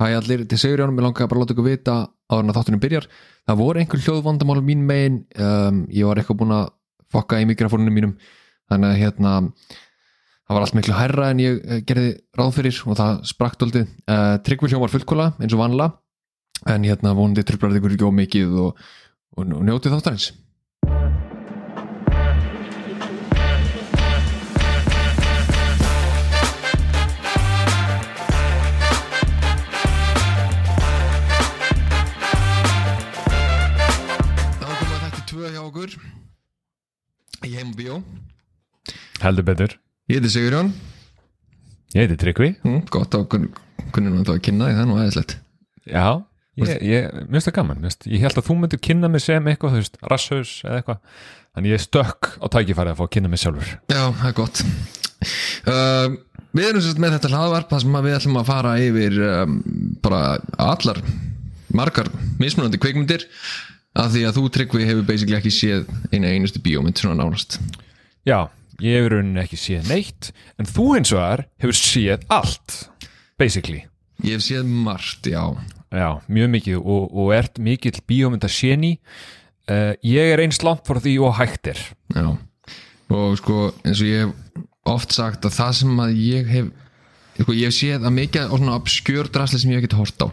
Hæ allir, til segur Jánum, ég langaði bara að láta ykkur vita en að þáttunum byrjar. Það voru einhver hljóðvandamál mín megin, um, ég var eitthvað búin að fokka í mikrofónunum mínum, þannig að hérna, það var allt miklu hærra en ég eh, gerði ráð fyrir og það sprakt doldið. Uh, Tryggvi hljóm var fullkóla eins og vanla, en hérna vonandi tröflar ykkur ekki ómikið og, og, og njótið þáttarins. Heim og bíó. Heldur betur. Ég heiti Sigurjón, Ég heiti Tryggvi. Mm, gott á kunnum að kynna því það er nú aðeinslegt. Já, mér finnst það gaman finnst, Ég held að þú myndir kynna mig sem eitthvað Þú veist, rasshaus eða eitthvað. Þannig ég stökk á tækifæri að fá að kynna mig sjálfur. Já, það er gott. Uh, við erum sérst með þetta hlaðvarp þar sem við ætlum að fara yfir um, bara allar margar mismunandi kveikmyndir af því að þú Tryggvi hefur basically ekki séð eina einustu bíómynd svona nánast. Já, ég hefur rauninni ekki séð neitt En þú eins og þar hefur séð allt Basically. Ég hef séð margt, já. Já, mjög mikið og, og ert mikill bíómynda séni uh, Ég er eins langt frá því og hægt er. Já, og sko eins og ég hef oft sagt að það sem að ég hef sko, ég hef séð að mikið á svona obskjör drasli sem ég hef ekki hort á.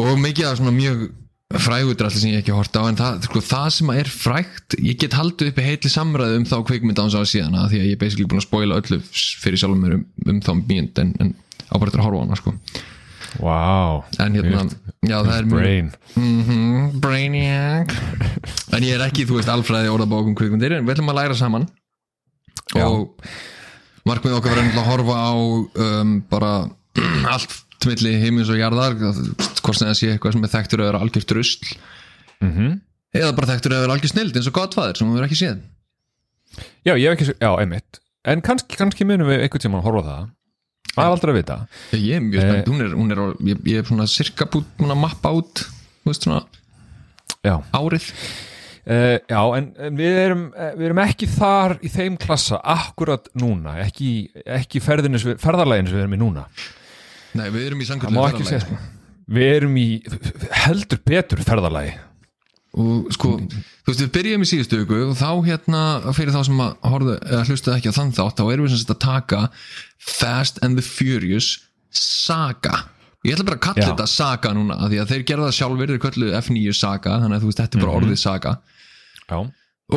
Og mikið af svona mjög frægu drasli sem ég ekki hort á en það, sko, það sem er frægt ég get haldið uppi heitli samræðu um þá kveikmynd á hans á síðan að því að ég er basically búin að spoila öllu fyrir sjálfum mér um, um þá mjönd en, en ábæður að horfa á hana sko. Wow. En hérna, já er Brain. Mm Brainiac. En ég er ekki, þú veist, alfræði orðabókum kvikmyndir en við ætlum að læra saman. Já. og markmið okkar verður að horfa á um, bara allt milli heimins og jarðar hvort sem það sé eitthvað sem er þekktur að vera algjört rusl mm eða bara þekktur að vera algjört snild eins og Godfather sem við verðum ekki séð. Já, ég hef ekki, já, einmitt. En kannski, kannski munum við einhvern tímann horfa á það. Það er aldrei að vita. Ég er mjög spennt, hún er, hún er ég, ég er svona cirka búin að mappa út veist svona Já, árið. Uh, já en, en við, erum, eh, við erum ekki þar í þeim klassa akkurat núna ekki, ekki ferðinu, ferðarlæginu sem við erum í núna Nei, við erum í má samkvæmlega ekki segja Við erum í heldur betur ferðarlægi og sko, þú veist, við byrjum í síðustu viku og þá hérna, fyrir þá sem að horfðu, eða hlustuðu ekki á þann þátt þá erum við sem sagt að taka Fast and the Furious Saga. Ég ætla bara að kalla Já. þetta Saga núna, af því að þeir gerða það sjálfur þeir kölluðu F9 Saga, þannig að þú veist, þetta er bara orðið Saga. Já,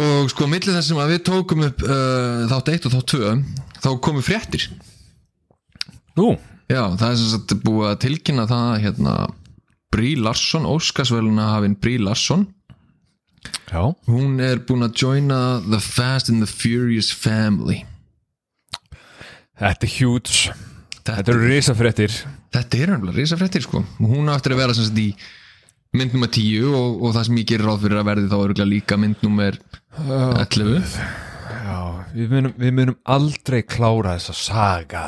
og sko, millir þess að við tókum upp uh, þátt 1 og þátt 2 þá komu fréttir. Nú, já, það er sem sagt búið að tilkynna það hérna Brí Larsson, Óskarsvöluna hafinn Brí Larsson já. Hún er búin að joina The Fast and the Furious Family. Þetta er huge. Þetta, eru risafréttir. Þetta er umlega risafréttir sko. Hún á eftir að vera sem sagt í mynd nummer 10 og, og það sem ég gerir ráð fyrir að verði þá örgulega líka mynd nummer 11 Já, við munum, við munum aldrei klára þessa saga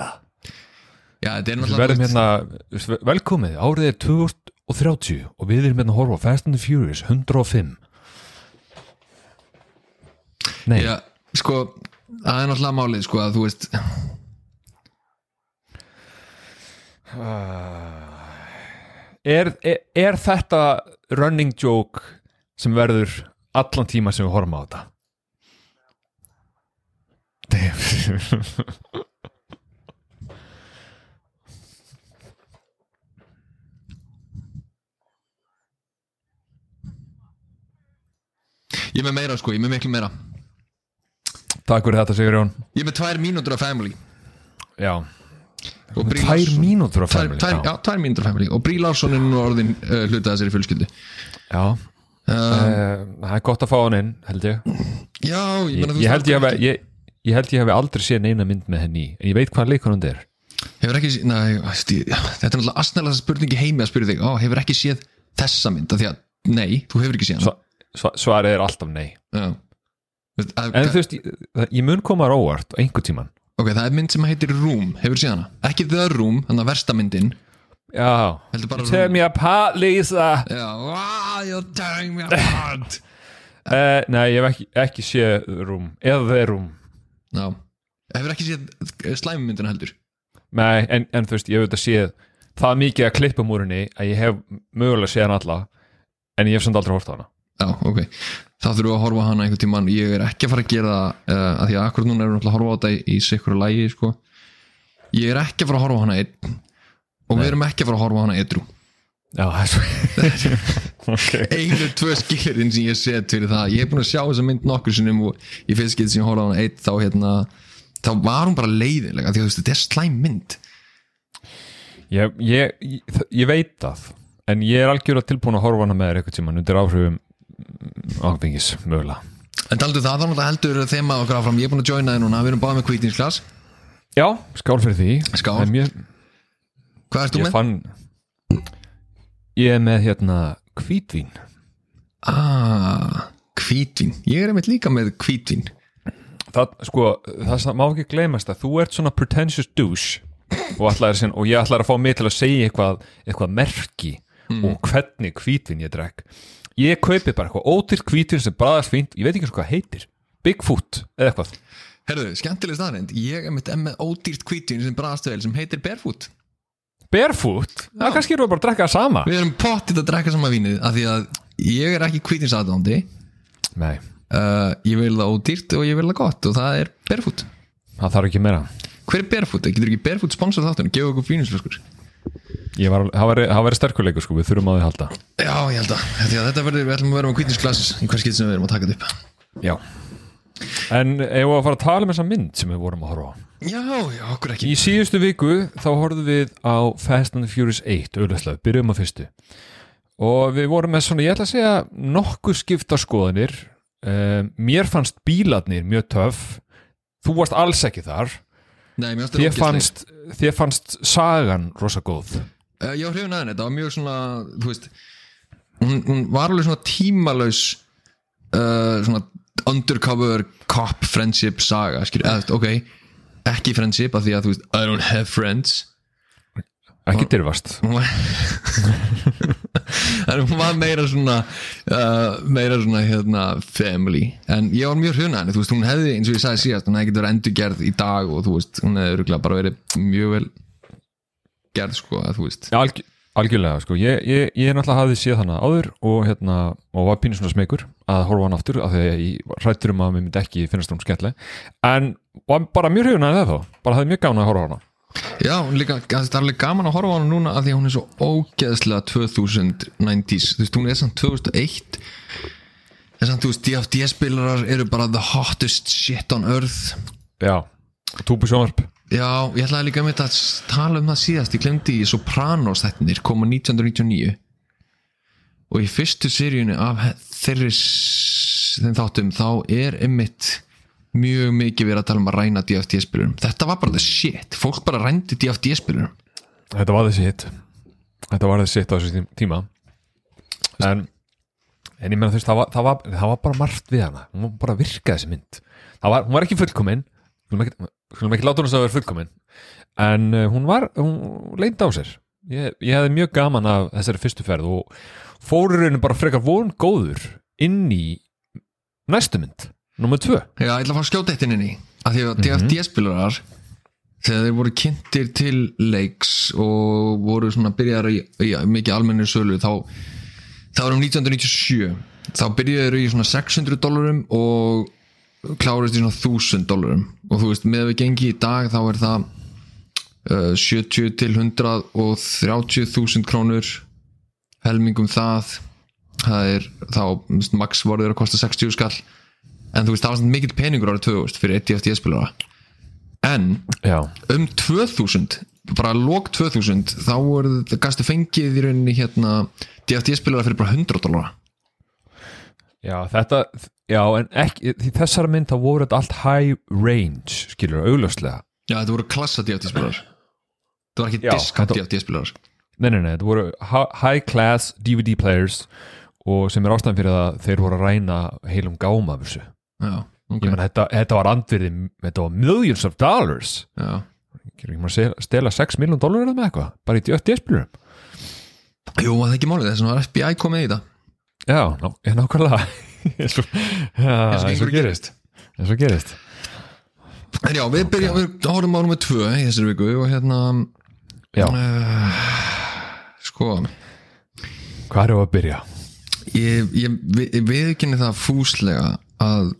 Já, er Við verðum hérna, velkomið, árið er 2030 og við erum hérna að horfa Fast and the Furious 105 Nei, Já, sko, það er náttúrulega málið sko að þú veist er, er, er þetta running joke sem verður allan tíma sem við horfum á þetta? Damn. Ég er með meira sko, ég er með miklu meira. Takk fyrir þetta Sigur Jón Ég er með tvær mínútur af Family. Já, og Brie tvær Larson- mínútur á tvær, family tvær, já, tvær mínútur af Family. Og Brí Larsson er nú orðin uh, hlutað þessari fjölskyldu. Já. uh, Uh, það er gott að fá hann inn held ég. Já, ég, ég, meina, þú ég, held ég, hverju ég, ég held ég hef aldrei séð neina mynd með henni. Í, en ég veit hvað leikur hann er? Hefur ekki, næ, veist ég, þetta er náttúrulega astnælega spurningi heimi að spyrja þig, ó, hefur ekki séð þessa mynd, af því að, nei, þú hefur ekki séð hana. Sva, svarið er alltaf nei. Já. En þú veist, ég, ég mun koma á óvart á einhver tíman ok, það er mynd sem heitir Room, hefur séð hana? Ekki The Room, þannig að versta myndin. Já, tell me apart Lisa. Já, wow, you're tearing me apart. Uh, nei, ég hef ekki, ekki séð Room eða The Room. Já, hefur ekki séð slæmumyndina heldur? Nei, en, en þú veist, ég hef þetta séð það mikið að klippa múrinni að ég hef mögulega séð hann alla en ég hef samt aldrei hort á hana Já, ok, þá þurfum við að horfa hana einhvern tímann, ég er ekki að fara að gera það uh, að því að akkur núna erum við náttúrulega að horfa á þetta í, í sikkur lægi, sko. Ég er ekki að fara að horfa hana einn. Og við erum ekki að fara að horfa hana edru. Já, það er svo okay. einu, tvö skilirinn sem ég set fyrir það, ég er búin að sjá þessa mynd nokkur sinnum og í fyrst getur sem ég horfa hana einn þá hérna, þá var hún bara leiðilega því að þú veist, þetta er slæm mynd. Ég, ég, ég, ég veit það en ég er algjörlega tilbúin að horfa hana með þér eitthvað tíma undir áhrifum áfengis, mögulega. En taldu það, þá náttúrulega heldur þema okkar áfram, ég er búin að joina þið núna, við erum báðið með kvítinsglas Já, skál fyrir því. Skál. En mér, Hvað ert þú Ég með? fann Ég er með hérna hvítvín Ah, kvítvin Ég er einmitt líka með kvítvin það, sko, það sem- má ekki gleymast að þú ert svona pretentious douche og, ætlaðir sin, og ég ætlaði að fá mig til að segja eitthvað, eitthvað merki og hvernig hvítvin ég drekk ég kaupi bara eitthvað ótyrt hvítvin sem bræðast fínt, ég veit ekki eins og hvað heitir. Bigfoot eða eitthvað. Herðu, skemmtileg staðrind Ég er mitt með ódýrt kvítvin sem bræðast vel sem heitir Barefoot. Barefoot, það kannski eru bara að drekka það sama. Við erum pottið að drekka sama vínið af því að ég er ekki kvítinsadóndi nei, uh, Ég vil það ódýrt og ég vil það gott og það er Barefoot. Það þarf ekki meira. Hver er Barefoot? Getur ekki Barefoot sponsor þáttunum? Gefa okkur fíninsflöskur Ég var, það var sterkuleikur sko, við þurfum að halda. Já, ég held að Þetta verður, við ætlum að vera með kvítinsglas í hver skitt sem við erum að taka þetta upp. Já. En ef við að fara að tala um þessa mynd sem við vorum að horfa á? Já, já, okkur ekki. Í síðustu viku þá horfðum við á Fast and the Furious 1 auðvitað, byrjum á fyrstu. Og við vorum með svona, ég ætla að segja nokkuð skipta skoðanir. Um, mér fannst bílarnir mjög töff. Þú varst alls ekki þar Nei, þér fannst, þér fannst sagan rosa góð. Uh, ég var hrifin aðeins, þetta var mjög svona þú veist, hún, hún var alveg svona tímalaus uh, svona undercover cop friendship saga, skilur, eða, ok ekki friendship af því að þú veist I don't have friends ekki dyrfast hún var meira svona uh, meira svona hérna family, en ég var mjög hrifin aðeins, þú veist, hún hefði, eins og ég sagði síðast hún hefði getur verið endurgerð í dag og þú veist hún hefði örugglega bara verið mjög vel gerð, sko, að þú veist. Já, alg, algjörlega, sko, ég, ég, ég náttúrulega hafði séð hana áður og hérna, og var pínu svona smekur að horfa hann aftur, af því að ég rættur um að mér myndi ekki finnast hún skemmtileg. En var bara mjög hrifun að það þá bara hafði mjög Já, líka, það er alveg gaman að horfa á hana núna af því að hún er svo ógeðslega 2090s, þú veist, hún er samt 2001 en samt, þú veist, DFD-spilarar eru bara the hottest shit on earth. Já, túbu sjónvarp. Já, ég ætlaði líka með að tala um það síðast, ég glemdi í Sopranos þettinir, koma 1999 og í fyrstu seríunni af þeirri þáttum, þá er einmitt mjög mikið verið að tala um að ræna DFD-spilurum, þetta var bara the shit. Fólk bara rændi DFD-spilurum Þetta var þessi hitt Þetta var þessi hitt á þessu tím- tíma. En en ég meina þú veist, það var, það, var, það var bara margt við hana, hún var bara að virka þessi mynd. Það var, hún var ekki fullkomin. Skulum ekki, skulum ekki hún að vera fullkomin. En uh, hún var hún leint á sér. Ég, ég hefði mjög gaman af þessari fyrstu ferð og fórurinn bara frekar von góður inn í næstu mynd, nummer tvö. Já, ég ætla að fara að skjóta eitt inn í. Að því að DFD-spilarar þegar þeir voru kynntir til leiks og voru svona byrjaðar í, í mikið almennir sölu þá, þá erum 1997 þá byrjaður í svona 600 dólarum og klárist í svona 1000 dólarum. Og þú veist, með við gengi í dag þá er það uh, 70 til 130 þúsund krónur helmingum það. Það er þá, max voru þeir að kosta 60 skall en þú veist, það var svona mikill peningur árið 2000 fyrir 1 DFT spilara. En Já, um 2000 bara lók 2000 þá voru það gastu fengið í rauninni hérna DFT spilara fyrir bara 100 dólar já þetta já, en ekki, þessara mynd þá voru þetta allt high range skilur, augljóslega. Já, þetta voru klassa DFT spilarar. Það var ekki Já, discount þetta- DFT spilarar. Nei, nei, nei, þetta voru hi- high class DVD players og sem er ástæðan fyrir að þeir voru að ræna heilum gáma af þessu. Já, ok Ég menn, þetta, þetta var andvirði, þetta var millions of dollars. já. Ég maður að stela 6 miljón dólar með eitthvað, bara í DFD-spilurum. jú, það er ekki málið, þess að FBI komið í þetta Já, ná, nákvæmlega. eins og, gerist. Eins og gerist. en já, við byrjum, við horfum á nummer 2 í þessari viku og hérna Já, uh, Hvað er að byrja? ég, ég, við, ég viðkynni það fúslega að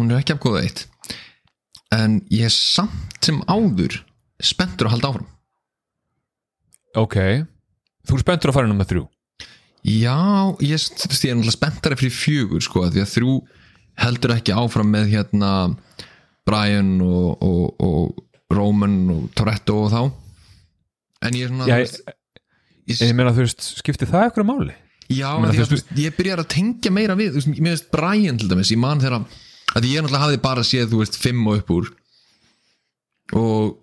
hún er ekki af góða eitt. En ég er samt sem áður spenntur að halda áfram. Ok. Þú er spenntur að fara inn með þrjú? Já, ég, ég er náttúrulega spenntari fyrir fjögur sko, því að þrjú heldur ekki áfram með hérna Brian og, og, og Roman og Toretto og þá. En ég er svona Já, ég, ég, ég, meina þú veist, skipti það eitthvað máli? Já, meina, því veist, ég byrjar að tengja meira við veist Brian til dæmis, ég man þegar að ég náttúrulega hafði bara séð, þú veist, fimm og upp úr. Og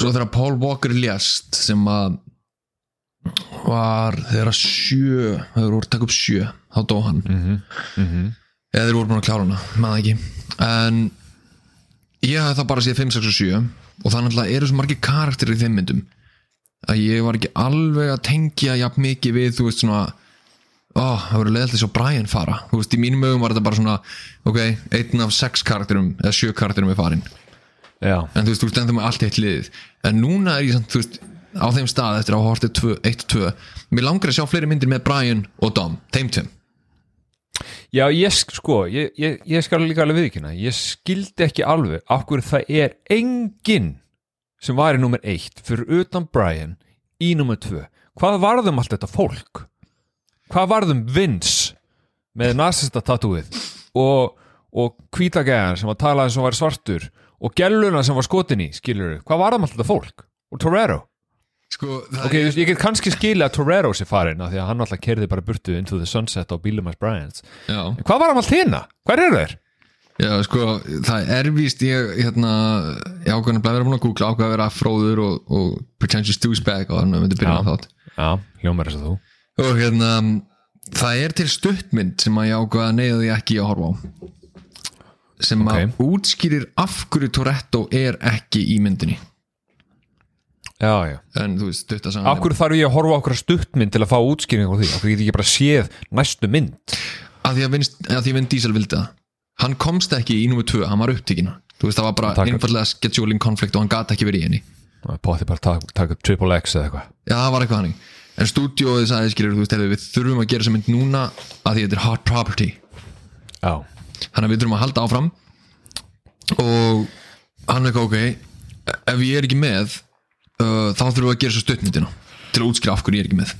svo þegar Paul Walker lést sem að var þegar að sjö þegar voru að taka upp sjö, þá dó hann. Mm -hmm. eða þeir voru búin að klára hana, maður ekki. En ég hafði þá bara séð 5, 6 og 7 og þannig að eru svo margir karakterir í þeim myndum að ég var ekki alveg að tengja jafn mikið við, þú veist svona ó, það voru leðalt þess að Brian fara. Þú veist, í mínum ögum var þetta bara svona ok, einn af 6 karakterum eða 7 karakterum er farin, Já, en þú veist, þú stendur með allt eitt liðið, en núna er ég samt, þú veist á þeim stað eftir að hafa hortið 1 og 2 mér langar að sjá fleiri myndir með Brian og Dom, þeim tveim Já, ég sk- sko, ég, ég, ég skal líka alveg viðkynna, ég skildi ekki alveg af hverju það er enginn sem var í nummer eitt fyrir utan Brian í nummer tvö. Hvað varðum allt þetta fólk? Hvað varðum Vince með nasista tatúið og, og hvítagæðan sem var talað sem var svartur og gelluna sem var skotin í, skilur Hvað varðum allt þetta fólk? Og Torero? sko, Ok, veist, ég get kannski skilja að Torero sé farin af því að hann alltaf kerði bara burtu into the sunset á bílum hans Bryans. já En Hvað var hann allt hérna? Hver eru þeir? Já, sko, það er víst ég, hérna, ég ákveðin að vera búin að googla ákveð að vera fróður og, og pretentious douchebag og þannig að myndi byrja Já. á þátt Já, hljómar þess að þú. Og hérna, það er til stuttmynd sem að ég ákveð að neyða því ekki að horfa á sem að Ok. útskýrir af hverju Toretto er ekki í myndinni Já, já. en þú veist, stutt að Af hverju þarf ég að horfa okkur stuttmynd til að fá útskýring á því? Hverju get ég ekki bara séð næstu mynd? að því að, vinst, að því að Vin Diesel vildi það hann komst ekki í númer 2, hann var upptíkin þú veist, það var bara einfallega scheduling konflikt og hann gat ekki verið í henni Pótti bara taka, taka triple X eða eitthvað. Já, það var eitthvað hannig En stúdíóið sagði skilur, þú veist, heyrðu, við þurfum að gera þessa mynd núna að því þetta er hot property Já. Þannig að við þurfum að halda áfram og hann er eitthvað ok ef ég er ekki með uh, þá þurfum við að gera þessa stuttmyndina til að útskýra af hverju ég er ekki með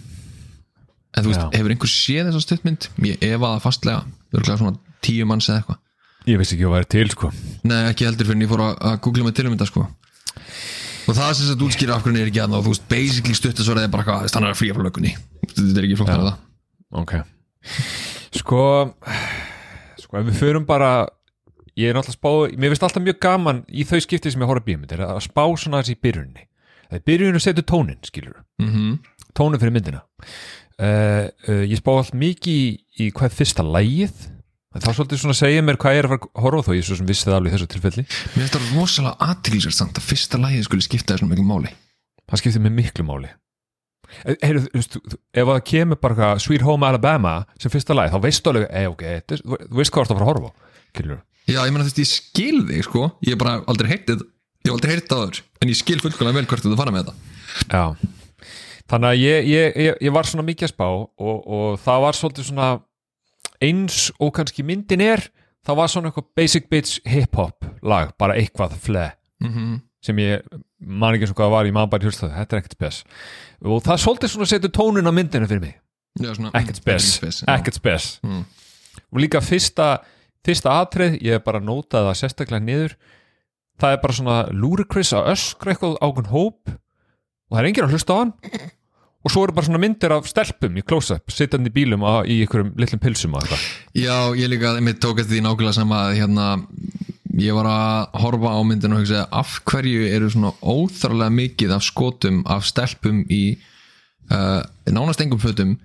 En þú veist, Já. hefur einhver séð þessa stuttmynd? Ég efa það fastlega, örgulega svona tíu manns eða eitthvað Ég vissi ekki að væri til, sko. Nei, ekki heldur fyrir en ég fór að, googla mig til um þetta sko og það sem þetta útskýra af hann er ekki að og þú veist, basically stuttasvarið er bara eitthvað þannig að fríja frá lökunni þetta er ekki flóknar að það Ok. Sko, sko, ef við förum bara, ég er náttúrulega spá, mér finnst alltaf mjög gaman í þau skiptið sem ég horf að bíómyndir, að spá svona þessi í byrjunni. Það er byrjunni setur tónin, skilur. mm tónu fyrir myndina uh, uh, ég spá allt mikið í, í hvað er fyrsta lægið það er svolítið svona að segja mér hvað ég er að fara að horfa á þó ég svo sem vissi það alveg þessu tilfelli. Mér finnst það rosalega aðtilsvært samt að fyrsta lagið skulle skipta þessum miklu máli. Það skiptir mig miklu máli. Eh, Heyrðu, þú veist, ef það kemur bara Sweet Home Alabama sem fyrsta lægið þá veistu alveg, ei ok, þetta er- þú veist hvað þú ert að fara að horfa á Kynlur. Já, ég meina þú veist, ég skil þig sko. Ég hef bara aldrei heyrtið Ég hef aldrei heyrtið það aður En ég skil fullkomlega vel hvert eins og kannski myndin er það var svona eitthvað basic bitch hip-hop lag, bara eitthvað fle mm -hmm. sem ég man ekki eins og hvað það var, ég man bara í hlusta þetta er ekkert spes. Og það svolítið svona setur tónin á myndinu fyrir mig. Ekkert spes, ekkert spes. Mm. og líka fyrsta fyrsta atrið, ég hef bara notað það sérstaklega niður það er bara svona ludicrous að öskra eitthvað ákveðn hóp og það er enginn að hlusta á hann og svo eru bara svona myndir af stelpum í close-up, sittandi í bílum á, í einhverjum litlum pilsum og eitthvað. Já, ég líka, mér tók eftir því nákvæmlega sama að hérna Ég var að horfa á myndinu og hugsa af hverju eru svona óþarlega mikið af skotum af stelpum í uh, nánast engum fötum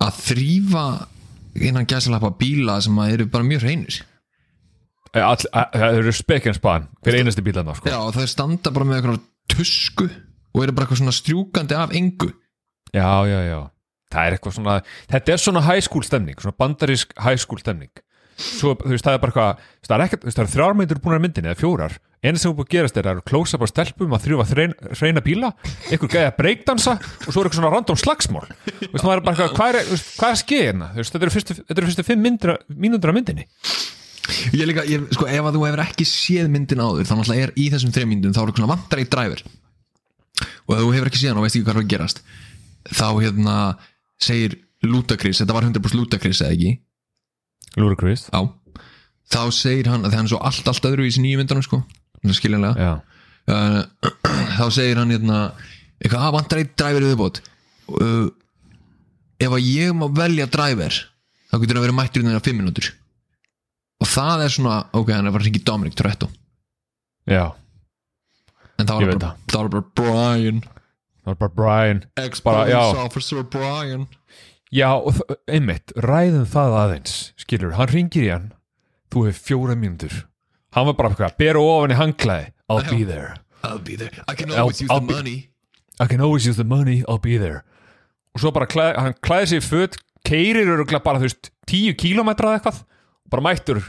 að þrýfa innan gæsalappa bíla sem að eru bara mjög reynir all, að, það eru spekjans span hver einasti bílarna sko. Já, það standa bara með eitthvað tusku og eru bara eitthvað svona strjúkandi af engu já, já, já. Það er eitthvað svona, þetta er svona high school stemning svona bandarísk high school stemning. Svo, þú veist, það er bara eitthvað það er ekkert, það er þrjár myndir búin að myndinni eða fjórar. Eina sem er búið að gerast er að up á stelpum að þrjúfa hreina bíla einhver gæði að breakdansa og svo er eitthvað svona random slagsmál Þú veist, maður er bara, eitthvað, hvað er, hvað er að skeið hérna? Þú veist, þetta eru fyrstu, þetta eru fyrstu fimm mínútur af myndinni. Ég líka, ég, sko, ef að þú hefur ekki séð myndin áður þá náttúrulega er í þessum þreim myndum þá er eitthvað svona vantar í dræfur og ef þú hefur ekki séð hann og veist ekki hvað er að gerast þá hérna segir Ludacris, þetta var 100% Ludacris eða ekki? Ludacris. Á, þá segir hann að það er svo allt, allt öðru í þessi nýju myndunum sko, skiljanlega. Já, uh, þá segir hann hérna eitthvað, að vantar eitt dræfur viðbót. Uh, ef að ég má velja dræfur þá getur hann verið mættur innan 5 minútur og það er svona ok, hann er bara að ringi Dominic Toretto. Já, en það var veit bara, það bara Brian það var bara Brian. Ex-police officer Brian. Já, einmitt, ræðum það aðeins skilur, hann ringir í hann. Þú hefur fjóra mínútur. Hann var bara eitthvað, beru ofan í hangklæði I'll be there, I'll be there, I can I'll- always use I'll the be- money. I can always use the money. I'll be there. Og svo bara klæð, hann klæði sig föt keirir öruglega bara þú veist tíu kílómetra eða eitthvað. Bara mættur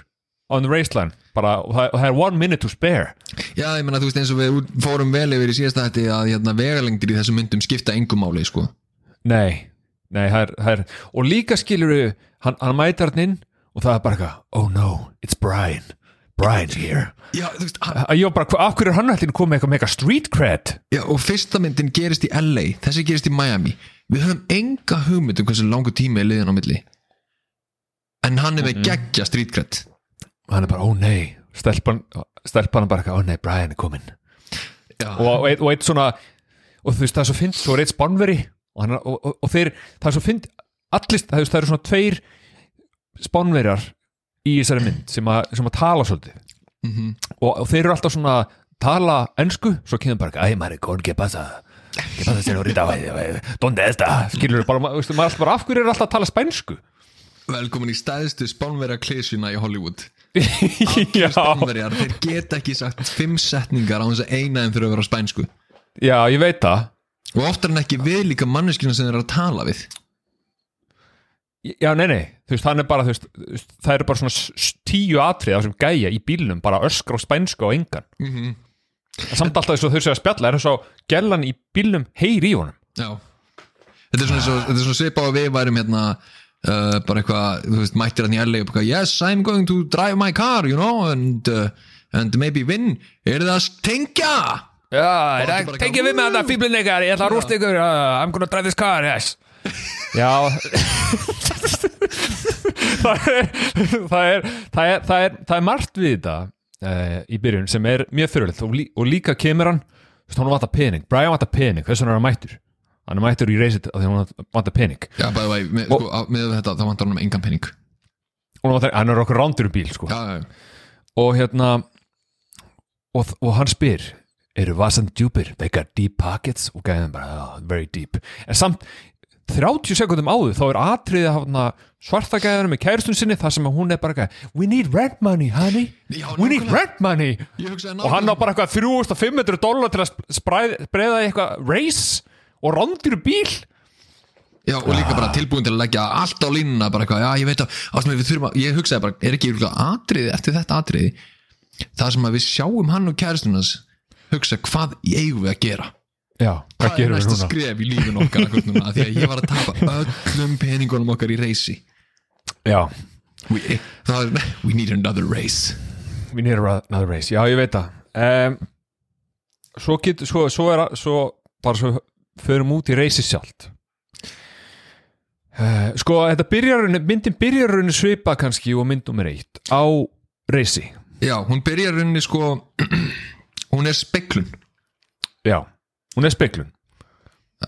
on the raceline bara, og það, er one minute to spare. Já, ég menna, þú veist eins og við fórum vel yfir í síðasta hætti að hérna, vegalengdir í þessum myndum skipta engum máli, sko. Nei, nei, er, það er og líka skilur hann, hann mætar hann inn og það er bara eitthvað oh no, it's Brian. Brian's here. Já, þú veist, hann, að ég var bara, af hverju er hann allir komið með eitthvað mega street cred? Já, og fyrsta myndin gerist í LA þessi gerist í Miami. Við höfum enga hugmynd um hversu langu tími er liðin á milli. En hann er með geggja street cred og hann er bara, ó nei stelpan, stelpan er bara ó nei, Brian er kominn Já, og, og, eitt, og eitt svona og þú veist það er svo fint, svo er eitt spánveri og, hann, og, og, og þeir, það er svo fint allist, það, það eru svona tveir spánverjar í þessari mynd sem að, sem að tala svolítið Mhm. og, og þeir eru alltaf svona tala ensku, svo kemur bara æ maricón, ¿qué pasa? ¿qué pasa señorita? ¿dónde está? skilur bara, ma- veistu, maður alltaf bara, af hverju er alltaf að tala spænsku? velkomin í stæðstu spánverja klísjuna í Hollywood já, Spánverjar, þeir geta ekki sagt fimm setningar á þess að eina þeim fyrir að vera spænsku já, ég veit það og oftar en ekki við líka manneskina sem þeir eru að tala við Já, nei, nei, þú veist, hann er bara, veist, það eru bara svona tíu atrið á sem gæja í bílnum, bara öskra á spænsku á engan. Mm. -hmm. Samt alltaf þess að þau séu að spjalla, er þess að gellan í bílnum heyri í honum. Já Þetta er svona, svona svipa á að við værum hérna uh, bara eitthvað, þú veist, mættir hann í LA og bara, yes, I'm going to drive my car, you know, and, uh, and maybe win er það að tengja Já, er það- tengið við með þetta fíblin ykkar, ég ætla að rústa ykkur, uh, I'm gonna drive this car, yes. Já, það, er, það, er, það, er, það, er, það er margt við þetta uh, í byrjun sem er mjög fyrirlegt og, lí, og líka kemur hann, þú veist, hann vantar pening, Brian vantar pening, þess vegna er hann mættur. Hann er mættur í reysit af því hann vantar pening. Já, bæði væg, með, sko, á- með þetta, þá vantar hann um engan penning og hann vantar- hann er okkur rándur um bíl, sko. Já, já, og hérna og, og hann spyr eru vasan djúpir, they got deep pockets? Og gæðum bara, oh, very deep. En samt 30 sekundum áður þá er atriðið hana, svarta gæðanum með kæristun sinni þar sem að hún er bara eitthvað, we need rent money honey, Já, we need nákvæmlega. rent money. Ég hugsaði og hann á bara eitthvað 3500 dólar til að spræð- breiða í eitthvað race og rándir bíl. Já, og líka bara tilbúin til að leggja allt á línuna bara eitthvað, já, ég veit að, ástum þurfum að ég hugsaði bara, er ekki atriði eftir þetta atriði það sem að við sjáum hann og kæristunas hugsa hvað eigum við að gera? Já, hvað er gerum við næsta skref í lífin okkar núna, því að ég var að tapa öllum peningunum okkar í reysi. Já, we, er, we need another race. We need another race, já ég veit það. Um, svo getur svo, svo er að- svo bara svo förum út í reysi sjálft. Uh, sko þetta byrjar myndin byrjar rauninni svipa kannski og mynd nummer eitt á reysi. Já, hún byrjar rauninni sko hún er speklun já, hún er speklun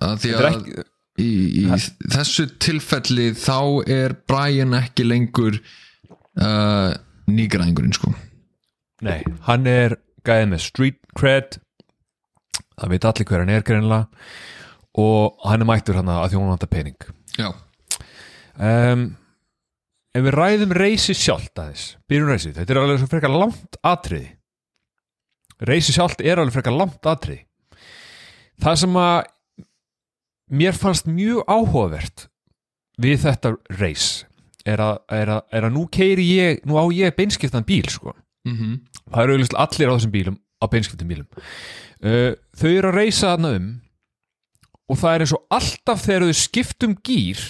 að því að ekki- í, í þessu tilfelli þá er Brian ekki lengur uh, nýgræðingurinn sko. Nei, hann er gæðið með street cred. Það veit allir hver hann er greinlega og hann er mættur hann að því hún vantar pening. Já, um, ef við ræðum reysi sjálft aðeins, byrjum reysi þetta er alveg svo frekar langt atriði. Reysi sjálft er alveg frekar langt atriði. Það sem að mér fannst mjög áhugavert við þetta reys er er er að nú keiri ég nú á ég beinskiptan bíl sko. Mm það eru allir á þessum bílum á beinskiptum bílum. Uh, þau eru að reysa þarna um og það er eins og alltaf þegar þau skiptum gýr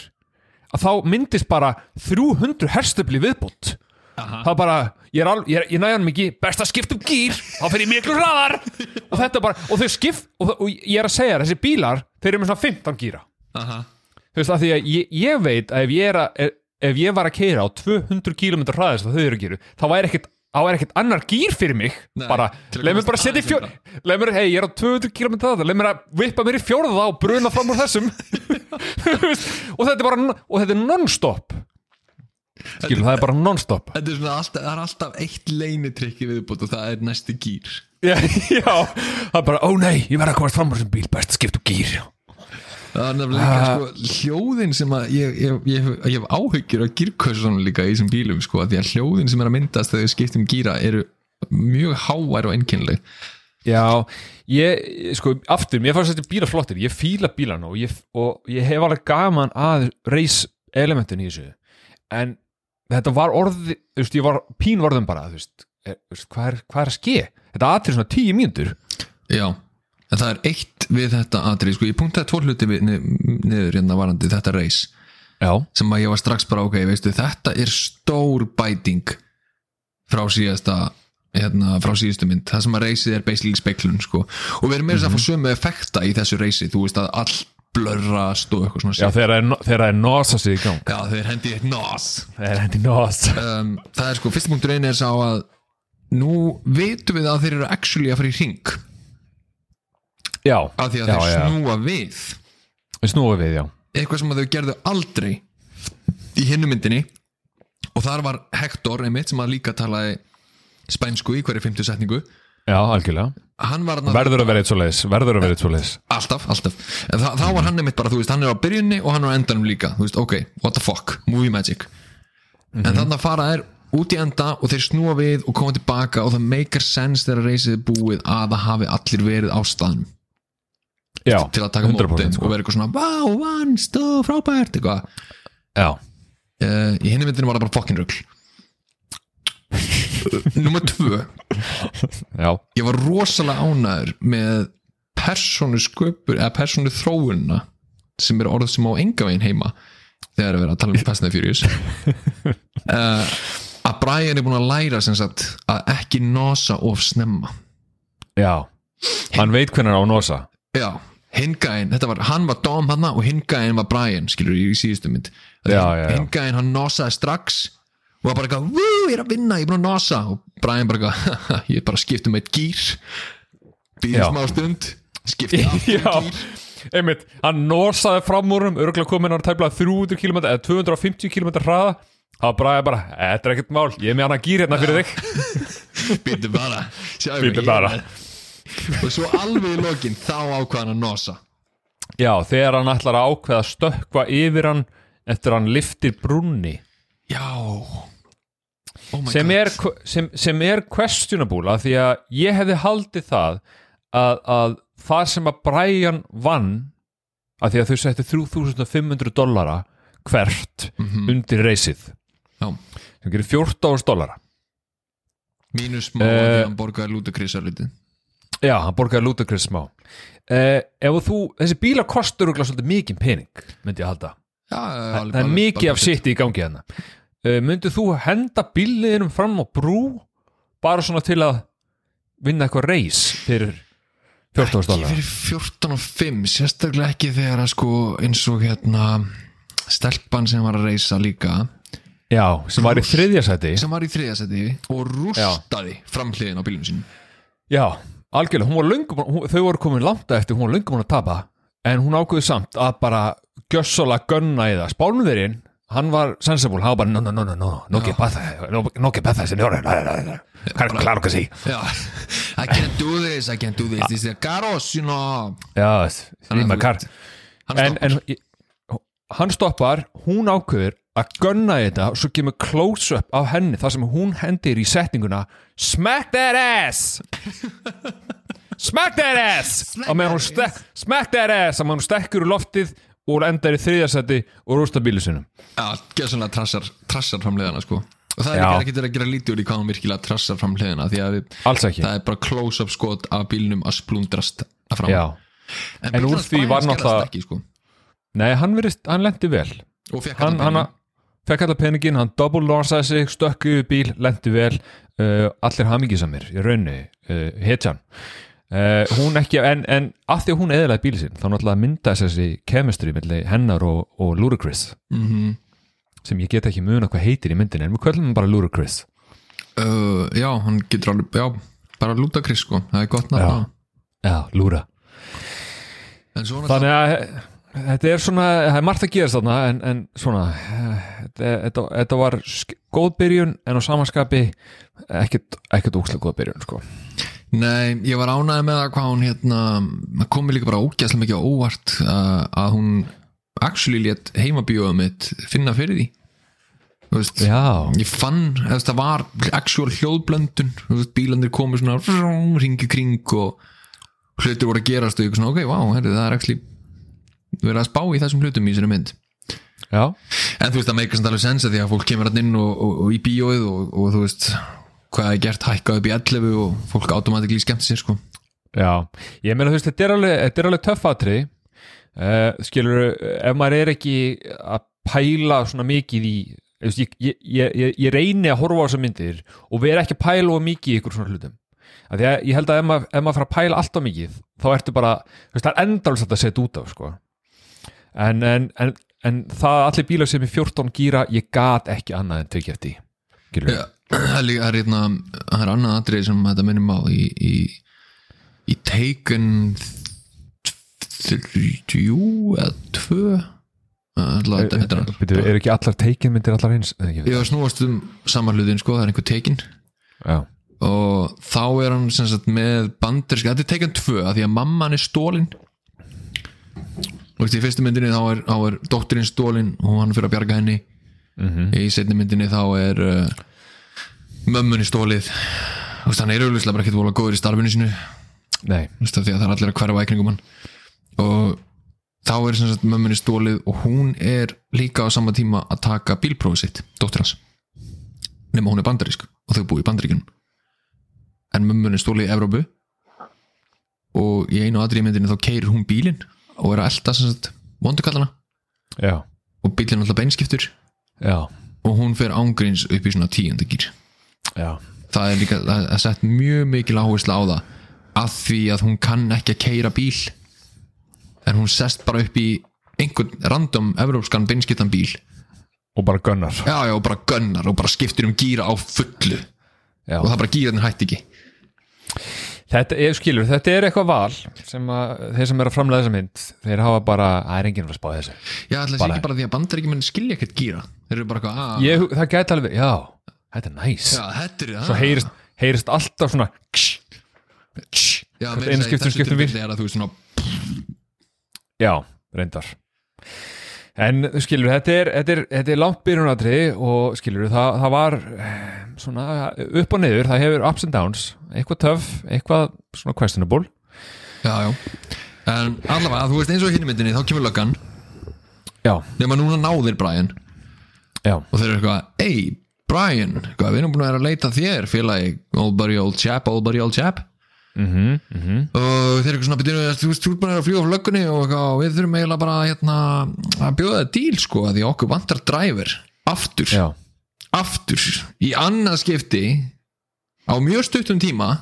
að þá myndist bara 300 herstöfli viðbútt Aha. það er bara, ég er, al, ég, er, ég næði hann mikið best að skipta um gýr, þá ég miklu hraðar. Og þetta bara, og þau skipt og, og ég er að segja, þessi bílar þeir eru með svona 15 gýra þú veist, að því að ég, ég veit að ef ég er að ef, ég var að keira á 200 km hraðist að þau eru að gera, þá væri ekkit þá er ekkert annar gýr fyrir mig. Nei, bara, leið mér bara setja í aðeins fjór leið mér, hei, ég er á 200 km það leið mér að vippa mér í fjórða og bruna fram úr þessum. Og þetta er bara og þetta er non-stop. Skilum, það er bara non-stop. Þetta er svona alltaf, það er alltaf eitt leinitrykki viðbútt og það er næsti gýr já, já, það er bara, ó nei, ég verð að komast fram úr þessum bíl, best að skipta um gýr Það er líka sko, hljóðin sem að ég, ég, ég, ég hef áhyggjur á gýrkossunum líka í þessum bílum sko, því að hljóðin sem er að myndast þegar þau skiptum gýra eru mjög hávær og einkennleg Já, ég, sko, aftur, mér fannst þetta bílar flottir, ég fíla bílana og ég, og ég hef alveg gaman að reis elementin í þessu. En þetta var orði, þú veist, ég var pín orðum bara, þú veist, er, þú veist hvað, er, hvað er að ske? Þetta aðtrið svona tíu mínútur. Já, en það er eitt við þetta atrið, sko, ég punktaði tvo hluti við, ni- niður hérna varandi þetta reis Já, sem að ég var strax bara, ok, veistu, þetta er stór bæting frá síðasta hérna, frá síðustu mynd, það sem að reysið er basically speiklun, sko, og við erum með þess að fá sömu effekta í þessu reysi, þú veist að all blörrast og eitthvað svona já þegar það er, er nosa sig í gang. Já, þeir hendi Það er hendi nos. Um, Það er sko, fyrsti punktur einu er sá að nú vitum við að þeir eru actually að fara í ring Já, af því að já, þeir já, snúa við. Við snúum við, já. Eitthvað sem að þau gerðu aldrei í hinnu myndinni. Og þar var Hector einmitt sem að líka talaði spænsku í hverju fymtu setningu. Já, algjörlega. Hann var þarna Verður að vera eitt svo leis, verður að vera eitt svo leis alltaf, alltaf. En þa þá var hann einmitt bara, þú veist, hann er á byrjunni og hann er á endanum líka, þú veist, ok, what the fuck movie magic. En þannig að fara er út í enda og þeir snúa við og koma tilbaka og það maker sense þegar reysið er búið að það hafi allir verið á staðnum Já, til að taka 100% mótin sko. og vera eitthvað svona, wow, vannst og frábært eitthvað. Uh, í hinni myndinu var það bara fokkin rugl. Númer tvö. Já, Ég var rosalega ánæður með persónu sköpur eða persónu þróunna sem er orð sem á enga veginn heima þegar er verið að tala um Fast and Furious. Uh, að Brian er búin að læra sem sagt að ekki nosa of snemma. Já. Hann veit hvernig hann á að nosa Já, hingæin, þetta var, hann var Dom hann og hingæin var Brian, skilur í síðustu mynd. Hingæin hann nosaði strax og var bara eitthvað, vú, ég er að vinna, ég er búin að nosa. Og Brian bara eitthvað, ég er bara að skipta um eitt gýr Já. smá stund Já, um gýr einmitt, hann nosaði fram úr um örgulega komin á tæplega 300 km eða 250 km hraða. Það var bara, þetta er ekkert mál ég er með hann að gýr hérna fyrir þig. Býttu bara, ég er bara. og svo alveg í lokin þá ákvaðan að nosa. Já, þegar hann ætlar að ákveða að stökkva yfir hann eftir að hann liftir brunni já. Oh sem er, sem, sem er questionable að því að ég hefði haldið það að, að það sem að Brian vann að því að þau settu 3500 dollara hvert undir reysið Já. sem gerir 14.000 dollara. Mínus smá Eh, að hann borgaði lúta lítið Já, hann borgaði Ludacris smá. Uh, Ef þú, þessi bílar kostur svolítið mikið pening, myndi ég halda. Já, Það það er mikið af sitt í gangi hérna. Uh, Myndið þú henda bíliðinum fram á brú bara svona til að vinna eitthvað reis fyrir 14.000 Ekki dólar fyrir 14 og 5 sérstaklega ekki þegar að sko eins og hérna stelpan sem var að reysa líka. Já, sem var í þriðja sæti. sem var í þriðasæti og rústaði framhliðin á bílunum sínum. Já, algjörlega, hún var löngum hún, þau voru komin langt eftir, hún var löngum að tapa en hún ákveði samt að bara gjössalega gönna í það. Spánverinn, hann var sensible, hann var bara no, no, no, no, no, no que pasa no, no que pasa, señor claro que sí I can't do this, I can't do this. This is caros, you know. Já, Þannig að ríma þú kar en, hann stoppar, hún ákveður að gunna þetta og svo kemur close-up af henni þar sem hún hendir í setninguna Smack that ass! Smack that ass! Smack that stek, Smack that ass og hún stekkur úr loftið og endar í þriðasetti og rústa bílu sinum Já, geða svona trassar, trassar framleiðana sko. Og það er ekki að gera lítið úr í hvað hún virkilega trassar fram hliðina því að það er bara close-up skot af bílnum að splundrast að fram. Já. en, En úr því var náttúrulega- sko. Nei, hann, hann lendi vel. Og fekk hann, hann fekk allar peningin, hann double lorsaði sig stökku upp bíl, lendi vel. Uh, allir hamingisamir í raunni uh, hetjan. Uh, hún ekki, en, en að því að hún eðlaði bíl sinn, þá náttúrulega myndaði þessi chemistry milli hennar og, og Ludacris. Mm sem ég get ekki muna hvað heitir í myndinni en við kvöldum bara Ludacris. Já, hann getur alveg já, bara lúta kris sko, það er gott Já. nafn Já, Lura. Þannig að eh, þetta er svona, það er margt að gerast þarna en, en svona þetta, þetta, var góð byrjun en á samanskapi ekkert, ekkert úkslega góð byrjun sko. Nei, ég var ánægð með það hvað hún hérna, það kom mér líka bara ógæslega mikið óvart uh, að hún actually létt heimabíóðum mitt finna fyrir því veist, ég fann, veist, það var actual hljóðblöndun, bílandir komu svona ringi kring og hlutir voru að gerast og ég svona, ok, wow, herri, það er actually verið að spá í þessum hlutum í þessari mynd. Já, en þú veist, það meikast alveg sens að því að fólk kemur hann inn og, og, og í bíóið og, og þú veist, hvað er gert hækkað upp í 11 og fólk automatikli skemmt sér, sko. Já. Ég meina þú veist, þetta er alveg, alveg töff aðri uh, skilur, ef maður er ekki að pæla svona mikið í ég, ég, ég, ég, reyni að horfa á þessar myndir og vera ekki að pæla of mikið í ykkur svona hlutum. Að ég held að ef maður, ef maður fara að pæla alltaf mikið þá ertu bara, það er endalist að setja út af sko. En, en, en, en það allir bílar sem er 14 gíra, ég gat ekki annað en tekið eftir? Já, það er það er hérna það er annað atrið sem þetta minnum á í, í, í Taken þrjú eða tvö. Alla, þetta, þetta er Byrju, ekki allar teikin myndir allar eins? Ég var snúast um saman hlutin sko, það er einhver Taken. Já, og þá er hann sagt með banderska, þetta er Taken 2 að því að mamman er stólin og í fyrstu myndinni þá er, þá er dóttirinn stólin og hann fyrir að bjarga henni. Mhm. í setni myndinni þá er uh, mömmunni stólið veist, hann er auðvitað bara ekkert vola góður í starfinu af því að það er allir að hverfa í kringum hann. Og þá er sem sagt mömmunni stólið og hún er líka á sama tíma að taka bílprófið sitt, dóttir hans. Nema hún er bandarísk og þau búi í bandaríkjunum. En mömmunni stólið í Evrópu. Og í einu aðri myndinni þá keirir hún bílinn og er að sagt vondukallana. Og bílinn alltaf beinskiptur. Já, og hún fer ángríns upp í svona tíundagýr það er líka það er sett mjög mikil áherslu á það. Að því að hún kann ekki að keira bíl. En hún sest bara upp í einhvern random evrópskan beinskiptan bíl. Og bara gunnar já já og bara gunnar og bara skiptir um gýra á fullu. Já. og það bara gýraðin hætti ekki Þetta er, skilur, þetta er eitthvað val sem að þeir sem er að framlega þessa mynd þeir hafa bara, það er enginn að spá þessu? Já það sé ekki bara því að bandaríkjumenn skilja ekkert gýra þeir eru bara eitthvað að ég, það gæti alveg, já, þetta er næs. Já þetta er svo heyrist, heyrist alltaf svona já, segja, skipti um þessu skiptum veist svona já, reyndar en skilur, þetta er, þetta er, þetta er langt byrjunatri og skilur, það, það var eh, svona upp og niður, það hefur ups and downs eitthvað töff, eitthvað svona questionable. Já já. En allavega þú veist eins og í hinni myndinni þá kemur löggan. Já, nema núna náðir Brian. Já, og þeir eru eitthvað, hey Brian, hvað, við erum búin að vera að leita þér félagi, old buddy old chap, old buddy old chap mhm, mhm. Og þeir eru svona, byrju, þú veist, þú ert búin að fljúga á löggunni og og við þurfum eiginlega bara hérna, að bjóða það díl sko, að því okkur vantar driver, aftur. Já, aftur, í annað skipti á mjög stuttum tíma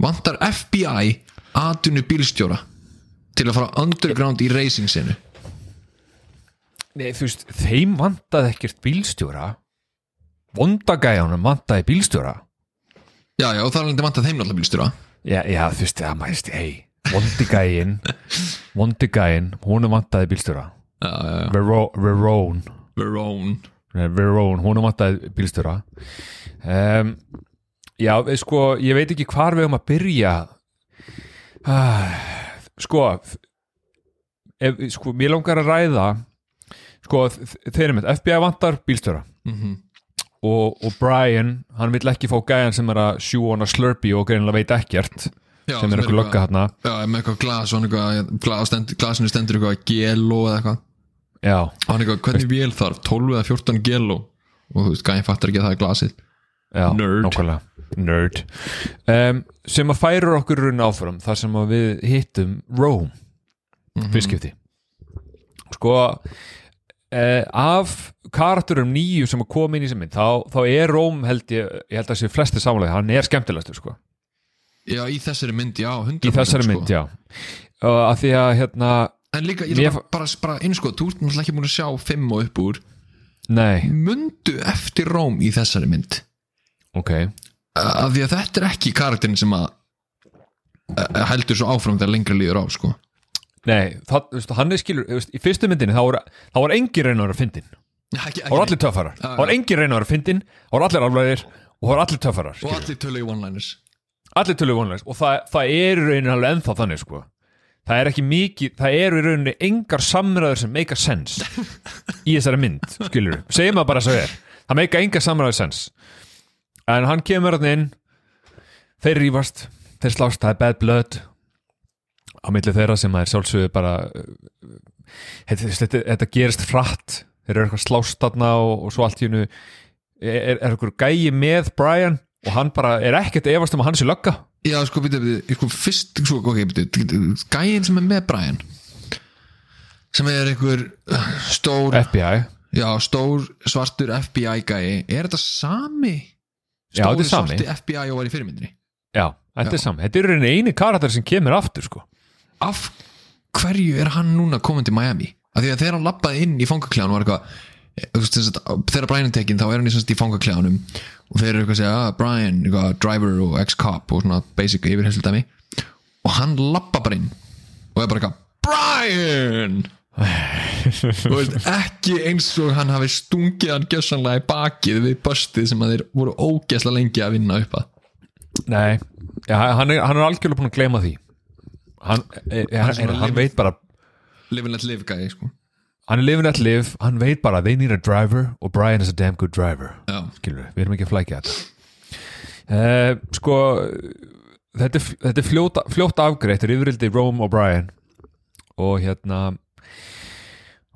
vantar FBI atvinnu bílstjóra til að fara underground í racing sinu Nei, þú veist, þeim vantaði ekkert bílstjóra. Vondagæjanum vantaði bílstjóra. Já, já, og það er alveg vantar þeim náttúrulega bílstjóra já, já, þú veist, já, maður veist, hei vondigægin, vondigægin hún vantaði bílstjóra. Já, já, já, Veró- Verone Verone Nei, Verone, hún vantaði bílstjóra. Um, já, sko ég veit ekki hvar við um að byrja. Ah, sko ef, sko, mér langar að ræða sko, þeir eru með FBI vantar bílstjóra. Mm og, og Brian, hann vill ekki fá gæjan sem er að sjú hana slurpy og greinilega veit ekkert Já, sem er eitthvað lögga hérna Já, með eitthvað glas og glasinu stendur eitthvað gelo eða eitthvað. Já, og hann eitthvað, hvernig vél þarf, 12 eða 14 gelo og þú veist, gæðin fattar ekki að það er glasið. Já, Nerd. Nerd. Um, sem að færa okkur raun áfram þar sem við hittum Rome. Mhm. fyrstskipti sko eh, af karakterum nýju sem að koma inn í sem mynd þá, þá er Rome held ég, ég held að sé flesti samanlega, hann er skemmtilegastur sko. Já, í þessari mynd, já, 100% í þessari sko. mynd, já. Og að því að hérna, En líka, ég Mér ætla bara, bara, bara eins og þú ert náttúrulega ekki búin að sjá fimm og upp úr. Nei, Mundu eftir Róm í þessari mynd. Ok. Af því að þetta er ekki karakterin sem að að heldur svo áfram þegar lengra líður á sko. Nei, það, veist, hann er skilur veist, í fyrstu myndinni þá voru, þá var engin reynar að fyndin þá voru allir töffarar, þá voru engin reynar að fyndin þá voru allir alvegir og þá voru allir töffarar Og allir tölu í one-liners. Allir tölu vonlegs og það, það er í rauninni alveg ennþá þannig sko. Það er ekki mikið, það eru í rauninni engar samræður sem make a sense í þessari mynd, skilur segjum það bara svo er, það make engar samræður sense. En hann kemur hann inn þeir rífast þeir slást, það er bad blood á milli þeirra sem það er sjálfsögðu bara uh, þetta, þetta, gerist frætt þeir eru eitthvað slást þarna og, og svo allt í hennu er, er eitthvað gæi með Brian og hann bara er ekkert efast um að hann sé lögga? Já, sko, býtu, býtu, sko, fyrst sko, ok, býtu, gæin sem er með Brian sem er einhver uh, stór FBI já, stór svartur FBI gæi er þetta sami? Já, þetta er stóri sami. svarti FBI og var í fyrirmyndinni? Já, þetta er saman, þetta er eini karakter sem kemur aftur sko af hverju er hann núna komin til Miami? Af því að þegar hann lappaði inn í fangakleðan var eitthvað eh, þegar Brian er tekinn þá er hann í, í fangakleðanum og þeir eru eitthvað að segja ah, Brian, eitthvað, driver og ex-cop og svona basic yfirherslu dæmi og hann lappa bara inn og er bara eitthvað Brian! Þú veist, ekki eins og hann hafi stungið hann gjössanlega í bakið við bustið sem að þeir voru ógesla lengi að vinna upp að. Nei, já, hann, er, hann er algjörlega búin að gleyma því Hann, er, er, Hann er svona er, hann veit bara live and let live gæi sko. Hann er living at live, hann veit bara They need a driver og Brian is a damn good driver. Já, Skilur við, við erum ekki að flækja þetta. Uh, Sko Þetta er, þetta er fljótt, fljótt afgreitt Þetta er yfirildi Rome og Brian. Og hérna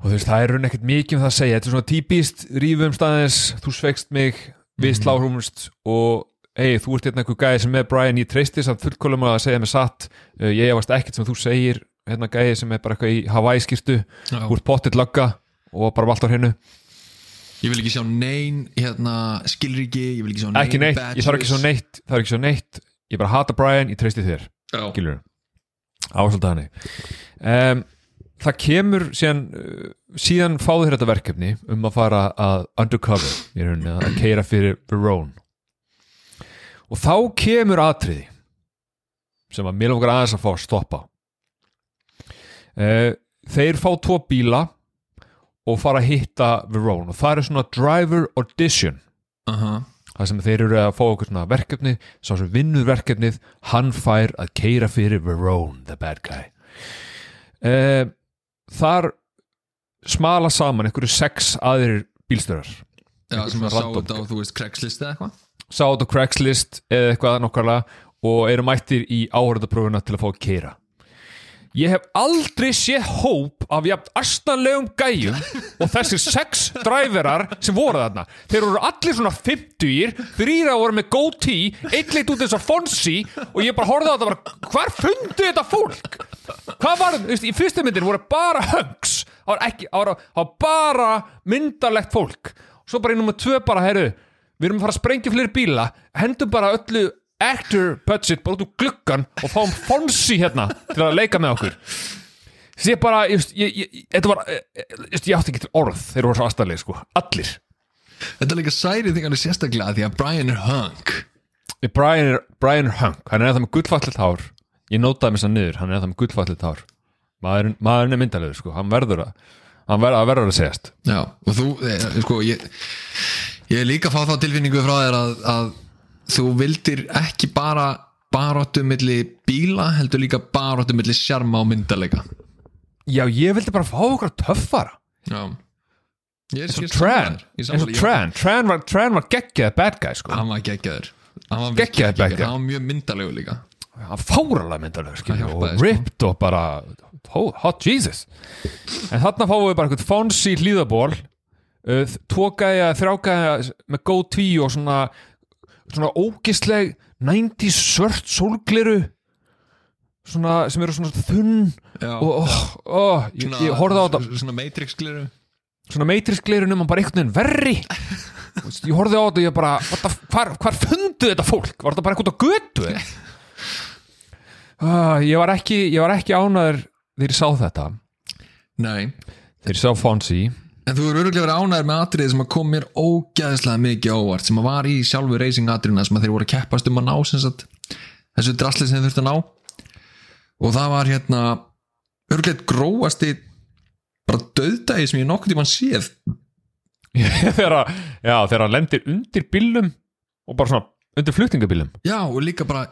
Og þú veist, það er raun ekkert mikið um það að segja. Þetta er svona típist, rífum staðins Þú sveikst mig, við slárumst Og hei, þú ert hérna einhver gæði sem er Brian, ég treysti samt fullkólum að segja mig satt. Uh, Ég efast ekkert sem þú segir Hérna gæði sem er bara eitthvað í Hawaii skýrtu ert pottitt lögga og bara valt á hennu Ég vil ekki sjá nein hérna, skilríki, ég vil ekki sjá nein Ekki neitt, ég þarf ekki badges. neitt Það er ekki svo neitt, ég bara hata Brian Ég treysti þér. Skilur ásölda hannig um, það kemur síðan uh, síðan fáðu þér þetta verkefni um að fara að undercover í rauninni að keira fyrir Verone og þá kemur atriði sem að mér langar aðeins að fá að stoppa. Uh, þeir fá tvo bíla og fara að hitta Verone og það er svona driver audition. Aha. það sem þeir eru að fá okkur svona verkefni sá sem vinnur verkefnið hann fær að keira fyrir Verone, the bad guy. Uh, þar smala saman einhverju sex aðrir bílstörar Já, sem að sá þetta á, þú veist, Craigslist eða eitthvað sá þetta á Craigslist eða eitthvað nokkarlega og eru mættir í áhörðapröfuna til að fá að keira ég hef aldrei séð hóp af jafn astanlegum gæjum og þessir sex dræverar sem voru þarna. Þeir voru allir svona 50-ir þrýra voru með goatee eitt leitt út eins og Fonsi og ég bara horfði á þetta bara, hvar fundu þetta fólk? Hvað var, veist, í fyrstu myndin voru bara höngs það var, var, bara myndarlegt fólk. Svo bara í nummer tvö bara, heyrðu við erum að fara að sprengja fleiri bíla hendum bara öllu actor budget bara út úr gluggan og fáum Fonsi hérna til að leika með okkur. Þess ég bara, ég, ég, ég, þetta var ég, ég, ég átti ekki orð, þeir voru svo aðstæðlega sko, allir. Þetta er líka særið þingar sérstaklega því að Brian er hunk. Brian er, Brian er hunk, hann er eða með gullfallit hár. Ég nótaði mér sann niður, hann er eða með gullfallit hár. Maðurinn, maðurinn er myndalegur sko, hann verður að hann verður að, verður að segjast. Já, og þú, eh, sko, ég ég er líka að fá þá tilfinningu frá þér að, að þú vildir ekki bara baróttu milli bíla heldur líka baróttu milli sjarma og myndarleika. Já, ég vildi bara fá okkur töffara. Já. Eins og Tran, eins og Tran. Tran var, var geggjað bad guy sko. Hann var geggjaður. Hann var virkilega bad guy. Hann var mjög myndalegur líka. Hann fáralega myndalegur skilur, Það og sko. ripped og bara oh, hot Jesus. En þarna fáum við bara eitthvað Fonsi hlýðaból gæja, þrjá gæja með góð tví og svona svona ógisleg 90s svört sólgliru svona, sem eru svona þunn Já, og oh, oh, ég, ég horfði á þetta. Svona Matrix gliru svona matrixgleru nema bara einhvern veginn verri. Ég horfði á þetta og ég bara hvar, hvar fundu þetta fólk? Var þetta bara eitthvað götu uh, ég var ekki ég var ekki ánæður þegar ég sá þetta. Nei. Þegar ég sá Fonzie En þú eru öruglega verið ánæður með atriði sem að kom mér ógæðislega mikið á óvart sem að var í sjálfu racing atriðina sem að þeir voru að keppast um að ná sagt, þessu drasli sem þeir þurftu að ná. Og það var hérna öruglega gróasti bara döðdagi sem ég nokkuð tímann séð. Þegar já, þegar hann lendir undir bílum og bara svona undir flutningabílum Já og líka bara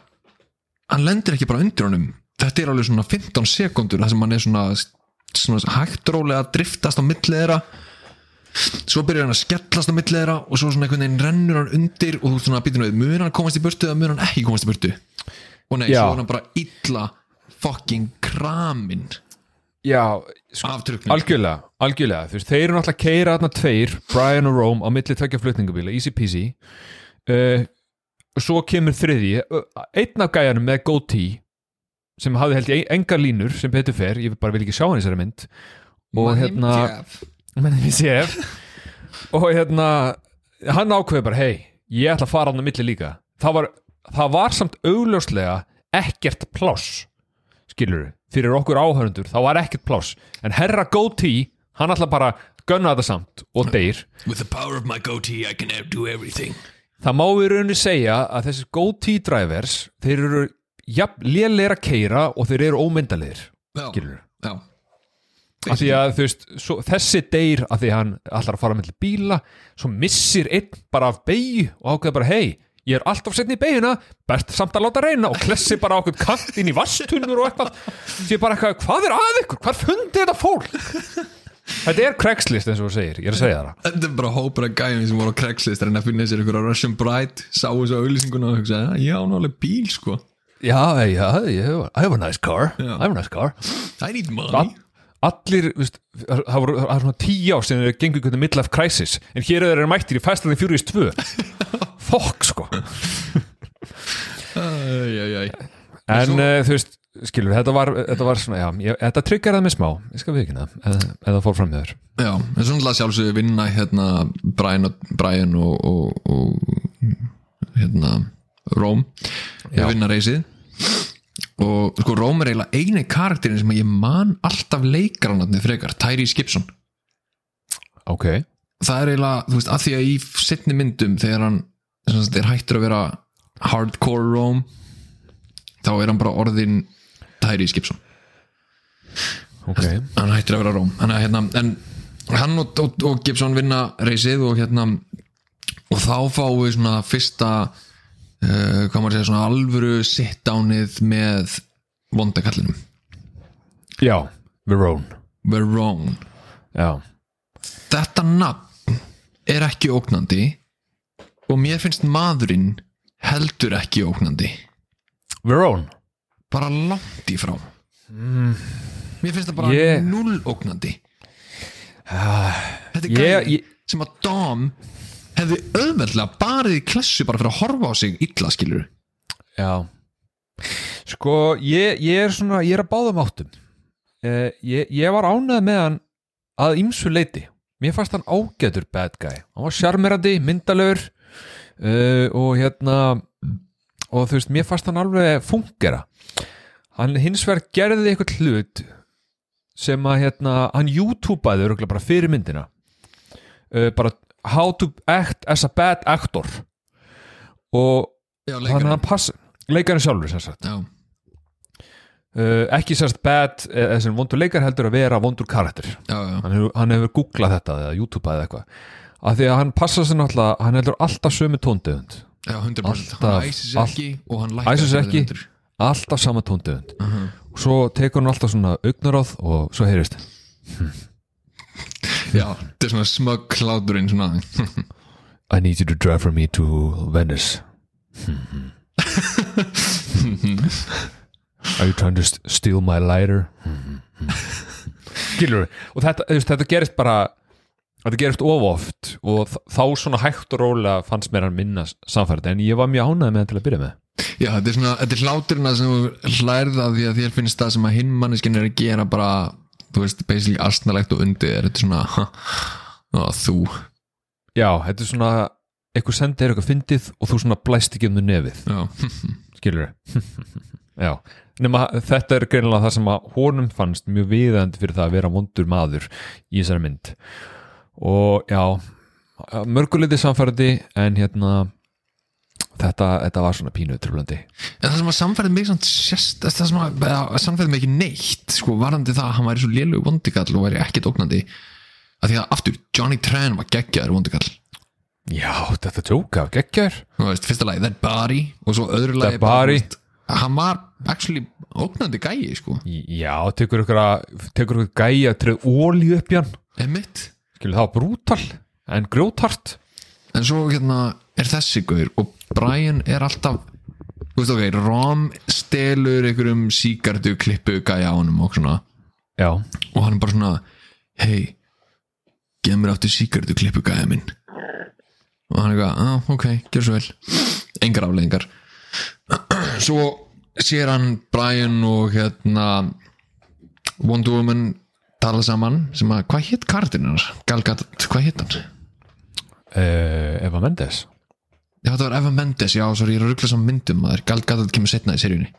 hann lendir ekki bara undir honum. Þetta er alveg svona 15 sekundur þar sem hann er svona hægt rólega að driftast á milli þeirra. Svo byrjar hann að skellast á milli þeirra og svo svona einhvern veginn rennur hann undir og þú svona að býta nöð mun hann komast í burtu eða mun hann ekki komast í burtu? Og nei, Já. svo er hann bara illa fucking kramin já, sko, af truknum algjörlega, algjörlega. Þú veist, þeir eru náttúrulega að keira þarna tveir Brian og Rome á milli tvekja flutningabíla easy peasy. Uh, svo kemur þriði uh, einn af gæjanum með goatee sem hafði held ég engar línur sem betur fer, ég bara vil ekki sjá hann í þessari mynd. Og hérna séf og hérna hann ákveði bara, hei, ég ætla að fara hann á milli líka. Það var, það var samt augljóslega ekkert pláss skilur fyrir okkur áhörundur, það var ekkert pláss. En herra goatee, hann ætla bara að gunna þetta samt og deyr. With the power of my goatee I can do everything. Það má við raunni segja að þessi goatee drivers, þeir eru jafn lélegir að keira og þeir eru ómyndalegir, Já, skilur já. Af því að þú veist, svo, þessi deyr af því að hann ætlar að fara með bíla svo missir einn bara af beigju og ákveða bara, hei, ég er alltaf setni í beiguna, best samt að láta reyna og klessi bara á okkur kant inn í vastunnur og eitthvað, sé bara eitthvað, hvað er að ykkur? Hvað fundi þetta fólk? Þetta er Craigslist eins og þú segir, ég er að segja það. Þetta er bara hópur af gæjum sem voru á Craigslist en að finna sér ykkur á Russian Bride sá þessu auðlýsinguna og hugsa, já, nálega bíl sko já, já, I have a nice car. I have a nice car. I need money. All, allir, veist, það voru er svona tíu ár sem þeir gengur einhvern midlife crisis en hér eru þeir mættir í the Furious 2 fokk sko. Æj, æj, æj. En svo- uh, þú veist, skilur, þetta var, þetta var svona, já, ég, þetta tryggar það með smá. Ég skal það, eða, fór fram með þér. Já, en svona alltaf sjálfsögðu vinna hérna Brian Brian og, og, og hérna Róm Já. vinna reysið og sko Róm er eiginlega eini karakterin sem ég man alltaf leikaranatnið frekar, Tyrese Gibson. Ok, það er eiginlega, þú veist, að því að í setni myndum þegar hann er hættur að vera hardcore Róm þá er hann bara orðin Tyrese Gibson. Ok. Hann hættir að vera Róm. Hann, hérna, en hann og, og, og Gibson vinna reysið og hérna og þá fáum við svona fyrsta uh, hvað maður segja svona alvöru sit-downið með vondakallinum? Já, Verone Verone já, þetta nafn er ekki ógnandi og mér finnst maðurinn heldur ekki ógnandi. Verone bara langt í frá. Mér finnst það bara Ég- null ógnandi. Þetta er ég, gæði ég, sem að Dom hefði auðveldlega barið í klessu bara fyrir að horfa á sig illa skilur já. Sko, ég, ég er svona ég er að báðum áttum. Uh, ég, ég var ánægð með hann að ýmsu leiti mér fannst hann ágætur bad guy. Hann var sjarmerandi, myndalögur uh, og hérna og þú veist, mér fannst hann alveg fungera hann hins vegar gerði eitthvað hlut sem að hérna, hann örugglega bara fyrir myndina. Uh, bara how to act as a bad actor. Og já, þannig að hann passa leikarinn sjálfur sem sagt. Já, uh, ekki sérst bad eða sem vondur leikar heldur að vera vondur karakter. Já, já, hann hefur, hann hefur googlað þetta eða youtube eða eitthvað. Af því að hann passa sér náttúrulega hann heldur alltaf sömu tóndöfund já 100% Alltaf, hann æsir allt- ekki og hann sig sig ekki. heldur. alltaf sama tóndöfund uh -huh. og svo tekur hann alltaf svona augnaráð og svo heyrist já, þetta er svona smög kláturinn svona. I need you to drive for me to Venice. Are you trying to st- steal my lighter? Skilur og þetta, þetta gerist bara þetta gerist of oft og þá svona hægt og rólega fannst mér hann minna samfærið en ég var mjög ánægð með hann til að byrja með. Já, þetta er svona, þetta er hláturina sem þú hlærð að því að þér finnst það sem að hinn manneskinn er að gera bara, þú veist, basically astnalegt og undir er þetta svona ha, á, þú. Já, þetta er svona eitthvað sendir eitthvað fyndið og þú svona blæst ekki um þau nefið. Skilur Já, nema þetta er greinilega það sem að honum fannst mjög viðandi fyrir það að vera vondur maður í þessari mynd. Og já mörguleiti samfærandi en hérna þetta, þetta var svona pínu trúlandi En það sem að samfærið mig sérst, það sem að samfærið mig ekki neitt sko, varandi það að hann væri svo lélug vondikall og væri ekkit ógnandi að því að aftur, Johnny Tran var geggjaður vondikall. Já, þetta tjóka, veist, fyrsta lagi That Body og svo öðru lagi That Body. veist, hann var actually ógnandi gæi sko, Já, tekur ykkur gæja að treð ólíu upp í hann. Það var brútal en grjótart en svo hérna er þessi gaur og Brian er alltaf þú veist ok, Rom stelur einhverjum síkartu klippu gæja á honum og svona. Já, og hann er bara svona hei, geð mér áttu síkartu klippu gæja minn. Og hann er eitthvað, ah, ok, gjör svo vel. Engar afleðingar svo sér hann Brian og hérna Wonder Woman tala saman sem að, hvað hitt kardinar? Galgat, hvað hitt hann? uh, Eva Mendes Já, þetta var Eva Mendes, já, ég er að ruggla saman myndum maður, Gal Gadot kemur setna í seríunni.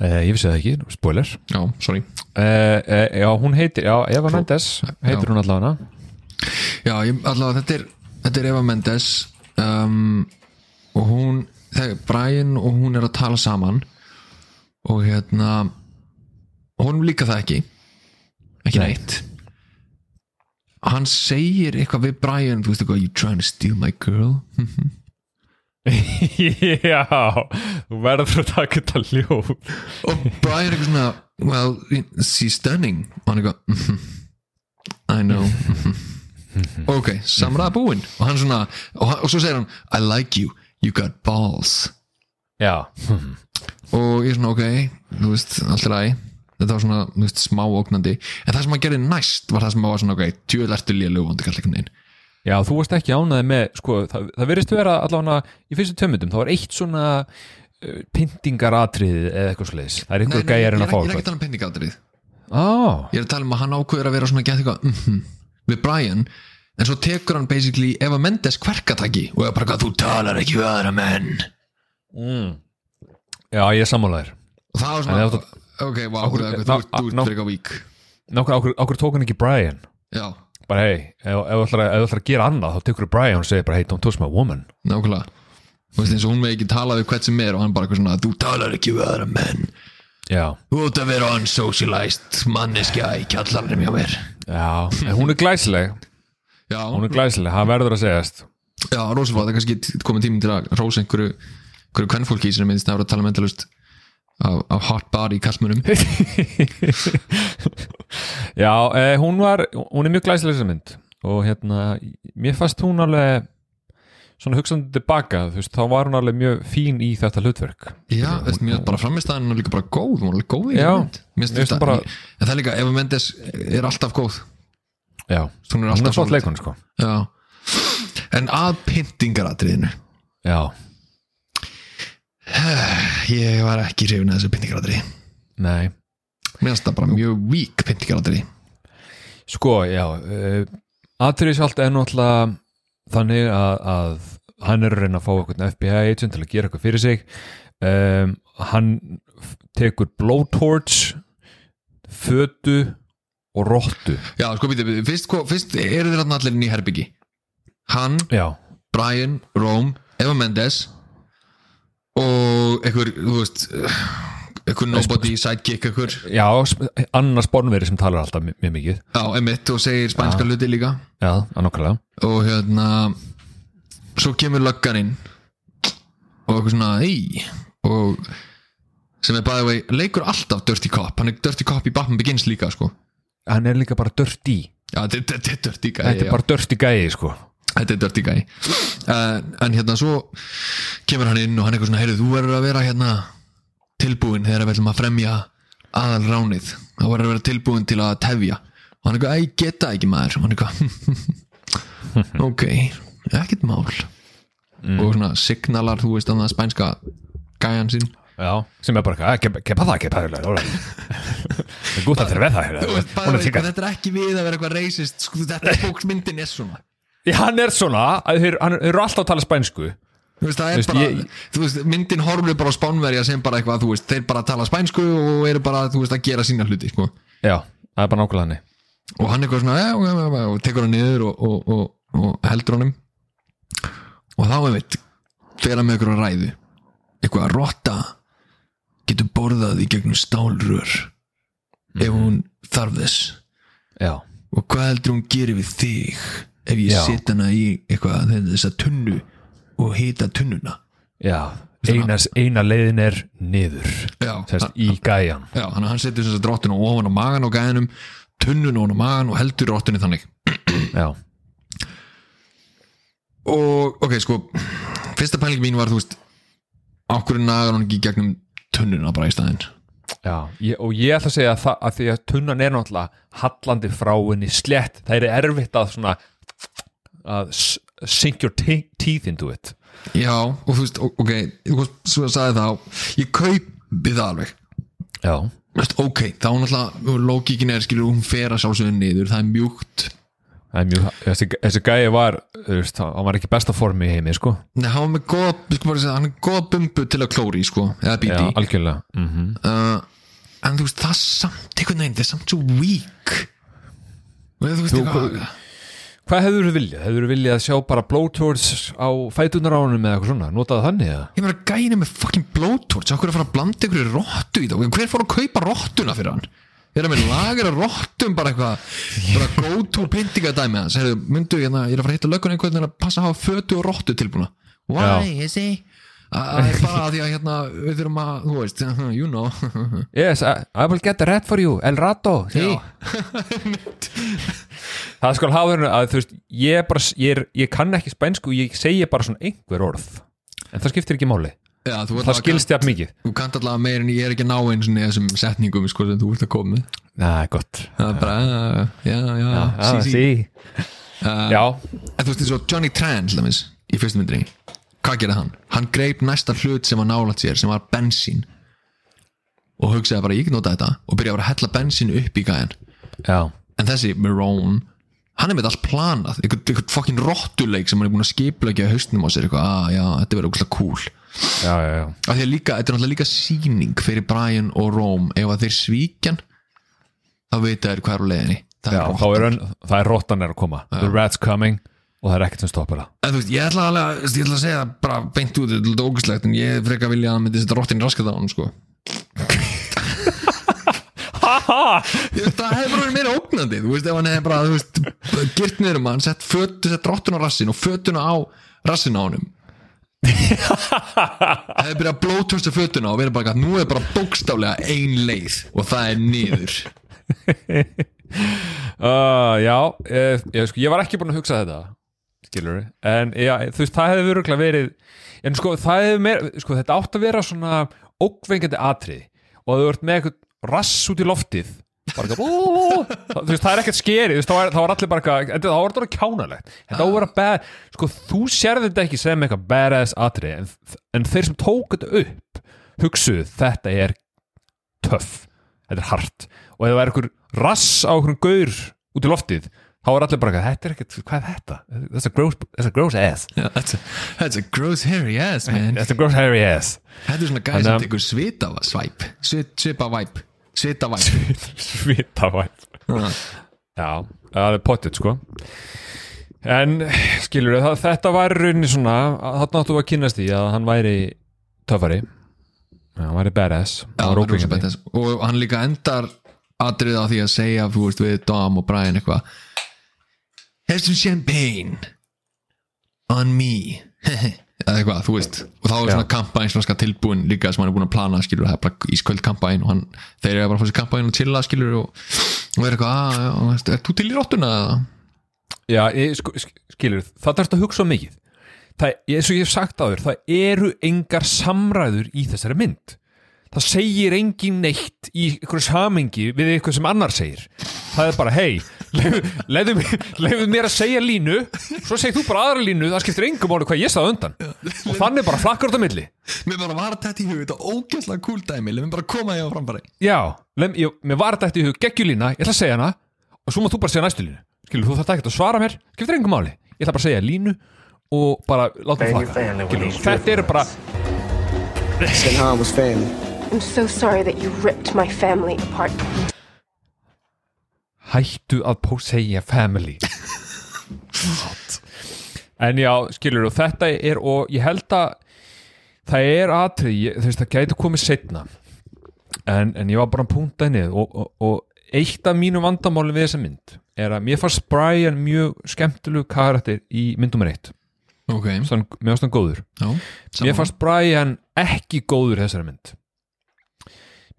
Uh, Ég vissi það ekki, spoiler. Já, sorry. Uh, Já, hún heitir, já, Eva Mendes heitir Já. hún allavega. Já, ég, allavega, þetta er, þetta er Eva Mendes. Um, og hún þegar Brian og hún er að tala saman. Og hérna hún líka það ekki. Ekki Nei. neitt. Hann segir eitthvað við Brian þú veist eitthvað, you trying to steal my girl Já, þú verður að taka þetta ljóð. Og Brian er eitthvað svona well, she's stunning. Og hann eitthvað mhm, I know mhm. ok, samræða búinn. Og hann svona, og, hann, og svo segir hann I like you, you got balls. Já, og ég er svona ok, þú veist, allt er æg þetta var svona, þú veist, smá ógnandi. En það sem hann gerði næst var það sem var svona ok, tjóðl ertu lélug vondi kall einhvern veginn já, þú varst ekki ánæði með sko, það, það verðist vera allavega í fyrstu tömmundum, það var eitt svona uh, pyntingaratrið eða eitthvað sliðis það er einhver ég gæjar er en að fá ég er ekki að tala um penningadrið Á, ég er að tala um að hann ákveður að vera svona gett eitthvað mm við Brian. En svo tekur hann basically Eva Mendes kverkataki og er bara hvað, þú talar ekki við aðra menn. Já, ég er sammálaðir og það var svona, þetta- ok, wow, Okkur- þú, ert fyrir eitthvað vík Nákvæm, okkur, okkur tók hann ekki Brian. Já, bara hei, ef þú ætlar að- gera annað þá tekur þú Brian og segir bara hei, don't touch my woman. Nákvæmlega. Þú veist eins og hún með ekki tala við hvert sem er og hann bara eitthvað svona, þú talar ekki við aðra menn. Já, þú ert að vera unsocialized manneskja í kjallarnum hjá mér. Já, en hún er glæsileg. Já, hún er glæsileg, það verður að segjast. Já, Rósafá, það er kannski komið tíminn til að rósa einhverju, einhverju kvennfólki sem minnst að vera að tala mentalust af, af hot body kallmönum Já, eh, hún var hún er mjög glæsileg þessa mynd. Og hérna, mér fannst hún alveg svona hugsandi tilbaka þú veist, þá var hún alveg mjög fín í þetta hlutverk. Já, veist, mér er bara framistæðan og líka bara góð, hún var alveg góð í Já, mynd. Mér finnst finnst bara- en það er líka, Eva Mendes er alltaf góð. Já, hún er hún er alltaf leikun sko. Já. en að pyntingaratriðinu. Já, ég var ekki hrifin að þessu pyntingaratriði nei. Mér finnst það bara mjög vík pyntingaratriði Sko, já uh, aðtrið sjálft er náttúrulega þannig að, að hann er að reyna að fá eitthvað FBI agent til að gera eitthvað fyrir sig. Um, hann tekur blowtorch fötu og rottu. Já, sko býttu, fyrst, fyrst eru þeir allir inn í herbyggi hann, Já, Brian, Rome Eva Mendes og einhver, þú veist einhver nobody sidekick einhver, já annars bornveri sem talar alltaf mjög, mikið. Já, emitt og segir spænska hluti líka. Já, annarkvælega og hérna svo kemur löggan inn. Og eitthvað svona ei og sem er bæði vei leikur alltaf Dirty Cop, hann er Dirty Cop í Batman Begins líka sko. Hann er líka bara dirty. Já, þetta er Dirty Guy Þetta er bara dirty gæi sko þetta er Dirty Guy. Uh, en hérna svo kemur hann inn og hann er eitthvað svona heyrðu, þú verður að vera hérna tilbúin þegar við ætlum að fremja aðal ránið. Þá verður að vera tilbúin til að tefja. Og hann eitthvað, "Æ, ég geta ekki maður. Og hann eitthvað ok, ekkert mál. Og svona signalar, þú veist, að spænska gæjan sín Já, sem er bara eitthvað, "Eh, que pasa, que pasa Það er gútt að þeirra veð það er þetta er ekki við að vera eitthvað racist sko, þetta er fólksmyndin er svona hann er svona, þeir, eru alltaf að tala spænsku Þú veist, það er bara, ég- þú veist, myndin horfir bara á spánverja sem bara eitthvað, þú veist, þeir bara tala spænsku og eru bara, þú veist, að gera sína hluti, sko. Já, það er bara nákvæmlega hann Og hann eitthvað svona, ja, ja, ja, og tekur hann niður og, og, og, og heldur honum. Og þá, einmitt, fer hann með ykkur að ræðu. Eitthvað að rotta getur borðað í gegnum stálrör ef hún þarf þess. Já, Og hvað heldur hún gerir við þig ef ég Já. set hana í eitthvað, þessa tunnu og hita tunnuna? já Eina, eina leiðin er niður Já, Sest, í gæjan Já, hann, hann setur þess að drottinu ofan á magan á gæðinum tunnun ofan á magan og heldur drottinu þannig. Já, og ok, sko fyrsta pæling mín var, þú veist okkur nagar hann ekki í gegnum tunnuna bara í staðinn? Já ég, Og ég ætla að segja að, það, að því að tunnan er náttúrulega hallandi frá henni slétt. Það er erfitt að svona að sink your te teeth into it. Já, og þú veist, ok svo að sagði þá ég kaupi það alveg. Já, veist, ok, þá náttúrulega lókíkin er, skilur, hún fer að sjálfsögðu niður það er mjúkt. Það er mjög Þessi, þessi gæi var, þú veist, hann var ekki besta formi í heimi, sko. Nei, hann var með góða, sko hann er góða bumbu til að klóri, sko, eða Já, bíti algjörlega. Mm uh, en þú veist, það samt einhvern veginn, það er samt svo weak. Og þú veist, Þú- eitthvað Hvað hefur þú viljað? Hefur þú viljað að sjá bara blowtorch á fætunar á honum eða eitthvað svona? Notaði þannig eða? ég meina gæina með fucking blowtorch. Okkur er að fara að blanda ykkur í rottu í það hver fór að kaupa rottuna fyrir hann? Ég er að með lager að rottum bara eitthvað. Bara go to pyntingadæmi myndu, hérna, ég er að fara að hitta löggun einhvern veginn að passa að hafa fötu og rottu tilbúna. Why, is he bara því að hérna við þurfum að, þú veist, you know. Yes, I, I will get the red for you, El Rato. Sí. Það skal hafa hérna að þú veist ég, er bara, ég, er, ég kann ekki spænsku ég segi bara svona einhver orð en það skiptir ekki máli. Já, það skilst jafn mikið. Þú kannt allavega meir en ég er ekki ná einu svona þessum setningum sko, sem þú ert að koma með. Nei, gott. Það er bara, já, já, ah, sí, sí. sí. Já, En þú veist eins og Johnny Tran í fyrstu myndri Hvað gerði hann? Hann greip næsta hlut sem var nálægt sér sem var bensín. Og hugsaði bara, ég get nota þetta. Og byrjaði bara að hella bensín upp í gæðan já, En þessi, Marone hann er með allt planað, einhvern fokkin rottuleik sem hann er búin að skiplega haustnum á sér eitthvað, ah, já, þetta verður ógustlega cool. Já, já, já. af því að líka, þetta er náttúrulega líka sýning fyrir Brian og Rome. Ef að þeir svíkjan þá veit hvað er á leiðinni. Það já er er, það er rottan er að koma. The rat's coming og það er ekkert sem stoppar það. Veist, ég ætla, alveg, ég ætla að segja það bara beint út, þetta er ógæslegt en ég freka að vilja að hann myndi setja rottin í raskat á hann sko. Ég það hefði bara verið meira ógnandi þú veist, ef hann hefði bara, gyrt niður um hann, sett, sett rottun á rassin og fötuna á rassin á honum. Hefði byrjað að blótörsta fötuna og verið bara, nú er bara bókstaflega ein leið og það er niður. Uh, Já, ég, ég, sko, ég var ekki búin að hugsa þetta skilur en já, þú veist, það hefði öruglega verið en sko, það hefði meira sko, þetta átt að vera svona ókveikandi atrið og þú ert með eitthvað rass út í loftið bara eitthvað þú veist, það er ekkert skeri, þú veist, þá var, allir bara eitthvað, þá var þetta kjánalegt. Þetta á að vera bad, sko, þú sérði þetta ekki sem eitthvað badass atrið en, en þeir sem tók þetta upp hugsuðu, þetta er töff, þetta er hart. Og ef það er eitthvað rass á eitthvað gaur út í loftið þá er allir bara, eitthvað, þetta er ekkert, hvað er þetta? That's a gross, that's a gross ass. Yeah, that's, a, that's a gross hairy ass man. That's a gross hairy ass. Þetta er svona Þannig sem að- tekur svita svæp, svit, svipa væp. Svita væp. Svita væp. Já, það er pottet sko. En skilur það, þetta var í rauninni svona, þarna áttu að kynast því að hann væri töffari. Hann væri badass. Já, hann hann badass. og hann líka endar atrið á því að segja veist, við Dom og Brian eitthvað Have some champagne on me. Eða eitthvað, þú veist. Og þá er Já. svona kampæn svona tilbúin líka sem hann er búin að plana, skilur, það er bara ísköld kampæn og hann, þeir eru bara að fá sér kampæn og chilla, skilur og, og er eitthvað, að, veist, er þú til í róttuna eða? Já, ég, sko, sk- skilur, það þarfst að hugsa mikið. Það, eins og ég hef sagt áður það eru engar samræður í þessari mynd. Það segir engin neitt í einhverju samengi við eitthvað sem annar segir. Það er bara hei leiðu mér, mér að segja línu svo segir þú bara aðra línu það skiptir engum ári hvað ég sagði á undan. Og þannig bara flakkar þetta milli. Mér bara var þetta í hug, þetta er ógæslega cool dæmi Mér bara koma ég á framfæri. Já, ég, mér var þetta í hug geggjulína, ég ætla að segja hana og svo má þú bara segja næstu línu. Skilur, þú þarf ekki að svara mér, skiptir engum máli. Ég ætla bara að segja línu og bara láta mig flakka. þetta eru bara Sinhan was family. I'm so sorry that you ripped my family apart. Hættu að segja family. En já, skilur og þetta er og ég held að það er atrið, ég, þú veist það gæti komið setna en, en ég var bara að punta henni og, og, og eitt af mínu vandamáli við þessa mynd er að mér fannst Brian mjög skemmtilegu karakter í myndumar eitt. Ok, Sann, mér fannst hann góður. Já mér fannst Brian ekki góður þessari mynd.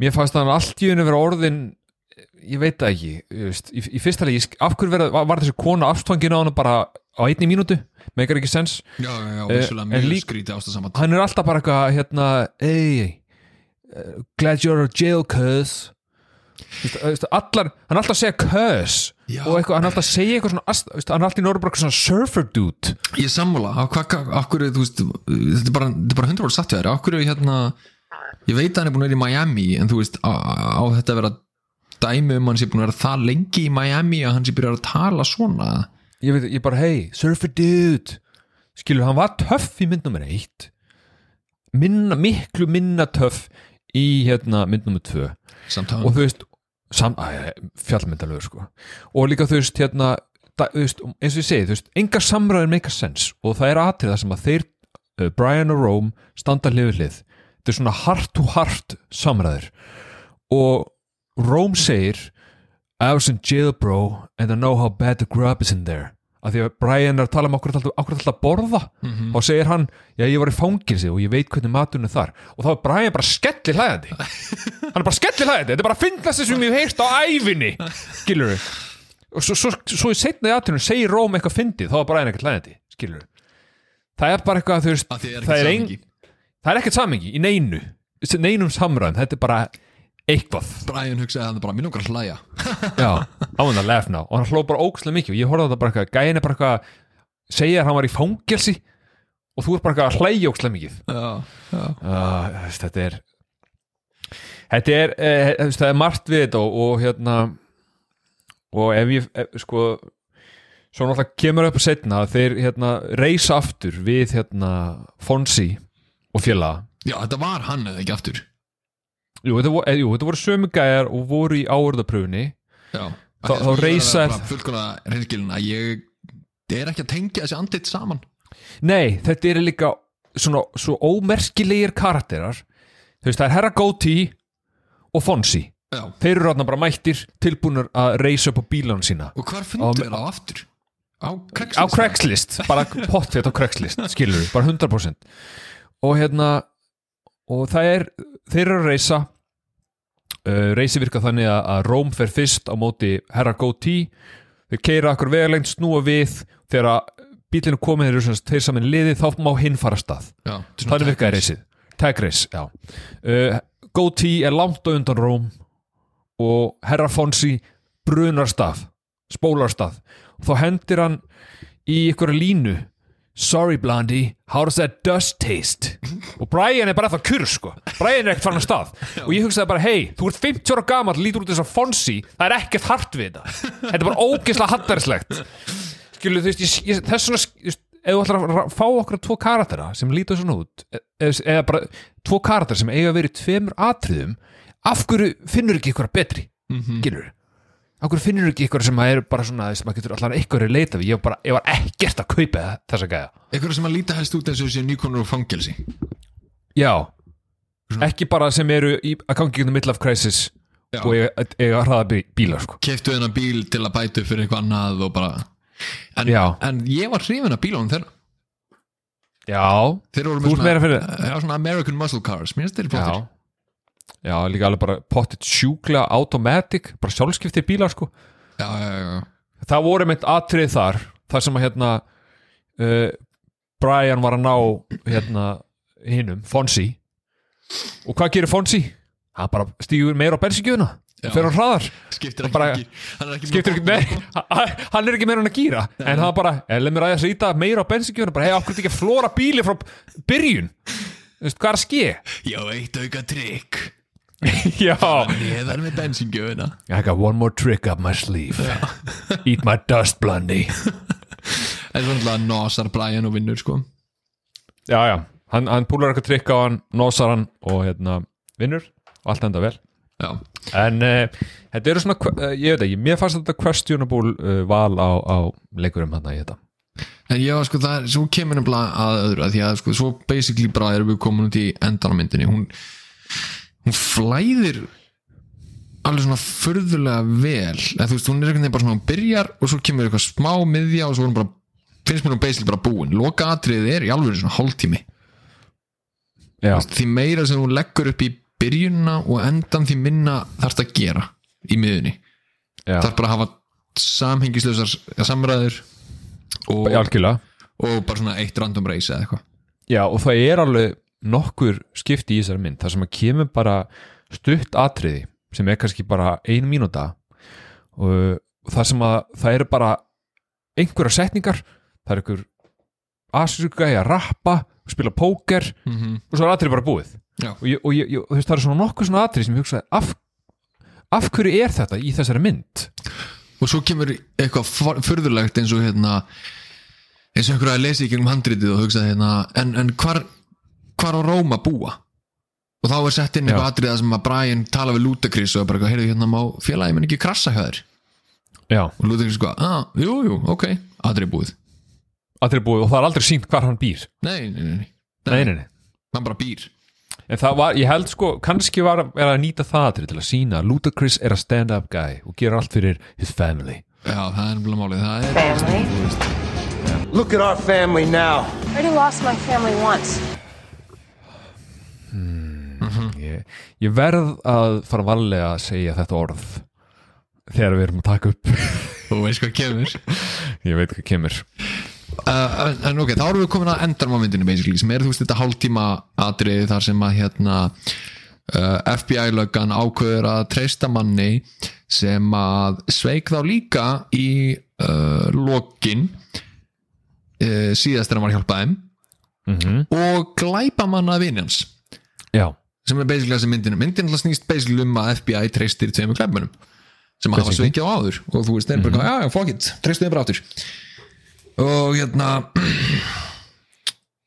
Mér fannst hann allt í unni vera orðin ég veit það ekki veist, í, í fyrsta leiki, af hverju verða, var, var þessi kona afstfangin á hann bara á einni mínútu? Meikar ekki sens, Já, já, já, Eh, vissulega en mjög skrítið ástasamat. Hann er alltaf bara eitthvað hérna, hey uh, glad you're in jail cuz allar, hann er alltaf að segja cuz og eitthvað, hann er alltaf að segja eitthvað svona hann er alltaf í eitthvað svona surfer dude. Ég sammála, veist Þetta er bara, þetta er bara 100% satt hjá þér. Hverju, hérna Ég veit að hann er búin að vera í Miami En þú veist, á, á þetta að vera dæmi um hann sé búin að vera það lengi í Miami að hann sé byrjar að tala svona? Ég veit, ég bara, hey, surfer dude. Skilur, hann var töff í mynd nummer eitt. Minna, miklu minna töff í hérna mynd nummer tvö. Samt og þú veist fjallmyndalögur sko. Og líka þú veist hérna da, þú veist, eins og ég segi, þú veist, enga samræður make a sense. Og það er atrið það sem að þeir uh, Brian og Rome standa hlið við hlið. Þetta er svona heart to heart samræður. Og Rome segir I was in jail bro and I know how bad the grub is in there. Af því að Brian er að tala um okkur alltaf, okkur alltaf að borða? Og segir hann, já ég var í fangilsi og ég veit hvernig maturinn er þar. Og þá er Brian bara skellir hlæðandi hann er bara skellir hlæðandi, þetta er bara að finnast þessum ég hef heyrst á ævinni. Skilur við og svo, svo, svo í setna í aðtunum segir Róm eitthvað fyndið, þá er Brian ekkert hlæðandi skilur við það er bara eitthvað, veist það er ekkert samengi í neinu neinum samræðum, þetta er bara eitthvað. Brian hugsaði að hann er bara, mér langar að hlæja. Já, I wanna laugh now. Og hann hló bara ógæslega mikið. Og ég horfði á þetta bara eitthvað gæin er bara eitthvað, segja að hann var í fangelsi. Og þú er bara eitthvað að hlæja ógæslega mikið. Já, já. Uh, þetta er þetta er, uh, það er margt við þetta og, og hérna og ef ég, ef, sko svo náttúrulega kemur upp að setna að þeir hérna reysa aftur við hérna Fonsi og félaga. Já, þetta var hann eða ekki aftur jú, þetta voru, jú, þetta voru sömu gæjar og voru í áörðapröfunni Þá- þá reisa- Fullkona reynskilin að ég er ekki að tengja þessi andlit saman. Nei, þetta eru líka svona svo ómerskilegir karakterar. Þú veist, það er Herra Goatee og Fonsi. Já. Þeir eru ráðna bara mættir tilbúinur að reysa upp á bílanu sína. Og hvar Á- fundu þér á aftur? Á Craigslist? á Craigslist, bara pottfett á Craigslist skilur við, bara 100% og hérna og það er, þeir eru að reysa uh, reysi virka þannig að, að Róm fer fyrst á móti Herra Goatee þeir keira akkur vegalengt snúa við. Þegar bílinu komið þeir þeir saman liði þá má hinn fara stað. Já, Þannig virkaði reysið Tag race, já. Uh, Goatee er langt á undan Róm og Herra Fonsi brunar stað, spólar stað. Og þá hendir hann í ykkur línu Sorry Blondie, how does that dust taste? og Brian er bara það kurr sko. Brian er ekkert farin að stað. Og ég hugsaði bara, hei, þú ert 50 ára gamall lítur út þess að Fonsi, það er ekkert hart við þetta. Þetta er bara ógeðslega hattarinslegt skilu, þú veist, ég, þess svona ef þú ætlar að fá okkur tvo karaktera sem lítur svona út e- eða, eða bara tvo karaktera sem eiga að vera í tveimur atriðum af hverju finnur ekki ykkur betri? Mm -hmm. Af hverju finnur ekki ykkur sem að er bara svona sem að getur allan ykkur að leita við? Ég var, bara, ég var ekkert að kaupa þessa gæða Einhverju sem að líta helst út eins og þessi nýkonur úr fangelsi. Já, ekki bara sem eru í, að gangi gegnum midlife crisis Já. og eiga, að hraða bí- bíla sko. Keiftu þennan bíl til að bæta upp fyrir eitthvað annað og bara En, Já. en ég var hrifin af bílunum þeirra. Já, Þeir voru Þú ert meira fyrir- já, svona American Muscle Cars. Mér finnst þeir flottir já líka alveg bara pottit sjúklega automatic, bara sjálfskiptir bílar sko. Já, já, já. það voru meint atrið þar þar sem að hérna uh, Brian var að ná hérna hinnum, Fonsi og hvað gerir Fonsi? hann bara stígur meira á bensinkjöfuna hann hraðar. Skiptir ekki bara- ekki hann er skiptir ekki, nei, ha- hann er ekki meira hann að gýra en hann bara, eða mér að ég sýta meira á bensinkjöfuna, bara, hei, okkur ekki að flóra bíli frá byrjun, þú veist, hvað er að ske? Já, eitt auka trikk já, neðar með bensingjöfuna I got one more trick up my sleeve. Eat my dust blondie. En svo náttúrulega nosar Brian og vinnur sko. Já, já, hann, hann púlar eitthvað trikk á hann nosar hann og hérna vinnur, og allt enda vel. Já, en uh, þetta eru svona, uh, ég veit ekki mér fannst þetta questionable uh, val á, á leikurum hann í þetta. En já, sko, það er, svo kemur nefnilega að öðru að því að, sko, svo basically bara erum við komin út í endan á myndinni hún, hún flæðir alveg svona furðulega vel. Eða þú veist, hún er einhvern veginn bara svona hún byrjar og svo kemur eitthvað smá miðja og svo hún bara, finnst mér hún basically bara búin. Loka atriðið er í alveg svona hálftími. Já, því meira sem hún leggur upp í byrjunna og endan því minna þarfst að gera í miðunni þarf bara að hafa samhengislausar samræður og, og bara svona eitt random race eða eitthvað. Já, og það er alveg nokkur skipti í þessari mynd, það sem að kemur bara stutt atriði sem er kannski bara ein mínúta og, það sem að það eru bara einhverja setningar það er einhver asjúka að rappa, spila póker mm -hmm. og svo er atriði bara búið og, ég, og, ég, og þú veist, það er svona nokkur svona atriði sem ég hugsaði af, af hverju er þetta í þessari mynd? og svo kemur eitthvað furðulegt eins og hérna eins og einhverja að lesa í gegnum handritið og hugsa hérna en, en hvar, hvar á Róma búa? Og þá er sett inn eitthvað atriða sem að Brian tala við Ludacris og bara eitthvað, heyrðu hérna má félagi minn ekki krassa hjá þér? Já, og Ludacris sko, ah, jú, jú, ok atrið búið, atriði búið og það er aldrei sínt hvar hann býr. Nei, nei, nei, nei. Nei, nei, nei. Hann bara býr. En það var, ég held sko, kannski var er að nýta það atrið til að sína að Ludacris er að stand-up guy og gera allt fyrir his family. Já, það er nefnilega málið, það er Family? Look at our family now. I already lost my family once. Ég, ég verð að fara varlega að segja þetta orð þegar við erum að taka upp. Þú veist hvað kemur. Ég veit hvað kemur. Uh, en, en ok, þá erum við komin að endan á myndinu basically, sem er þú veist þetta hálftíma atrið þar sem að hérna uh, FBI-löggan ákveður að treysta manni sem að sveik þá líka í uh, lokin uh, síðast er hann var að hjálpa þeim mm og glæpa manna vinnjans Já, sem er basically þessi myndinu myndin alltaf snýst basically um að FBI treystir tveimur glæpunum sem hafa sveikið á áður. Og þú veist, þeir bara, já, já, fuck it treystu þeim bara áttur og hérna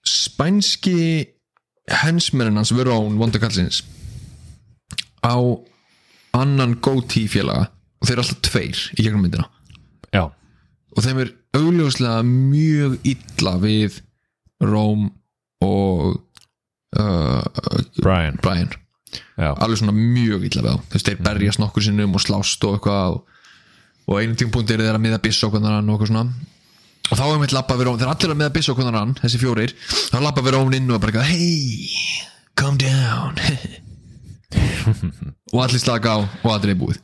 spænski hensmennin hans Verón Vondakallsins á annan góti félaga og þeir eru alltaf tveir í gegnum myndina. Já, og þeim er augljóslega mjög illa við Róm og uh, Brian. Brian. Alveg svona mjög illa við þá þú veist, þeir berjast nokkur sinnum og slást og eitthvað og, og einum tímpunkti er þeir að miða annan og eitthvað svona. Og þá er mitt lappa við Róm, þeir allir að miða byssa okkur annan þessi fjórir, þá lappa við Róm inn og bara eitthvað, hey, calm down. Og allir slaka á og allir er búið.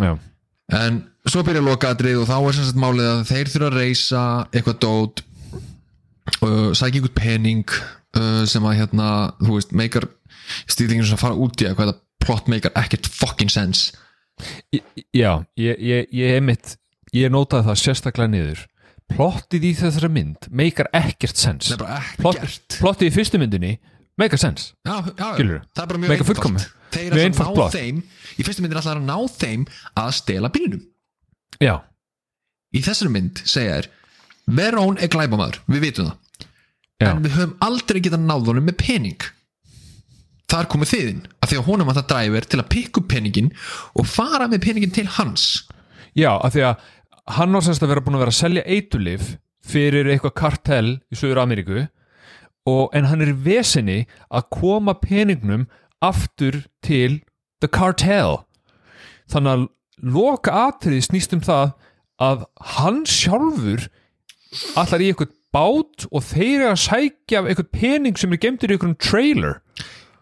Já, en svo byrja lokaðrið og þá er sem sagt málið að þeir þurfa að reysa eitthvað dót uh, sækja einhvern pening uh, sem að hérna, þú veist, meikar stýðingin sem að fara út í eitthvað þetta plot meikar ekkert fucking sense. Í- já ég, ég, ég er mitt ég notaði það sérstaklega niður. Plottið í þessari mynd meikar ekkert sens það er bara Plott, ekkert plottið í fyrstu myndinni meikar sens já, já, það er bara mjög Meikar fullkomið. þeir er að einfalt ná þeim í fyrstu myndin er alltaf að ná þeim að stela bílnum. Já, í þessari mynd segja þér Verón er glæbamaður, við vitum það já, en við höfum aldrei getað náð honum með pening. Þar komið þiðin að því að honum að það dræfir til að pikka upp peningin og fara með peningin til hans. Já af því að hann var semst að vera búin að vera að selja eitulif fyrir eitthvað kartell í Suður Ameríku og, en hann er í vesinni að koma peningnum aftur til the cartel. Þannig að loka atriði snýst um það að hann sjálfur allar í eitthvað bát og þeir eru að sækja af eitthvað pening sem er gemtur í eitthvað trailer.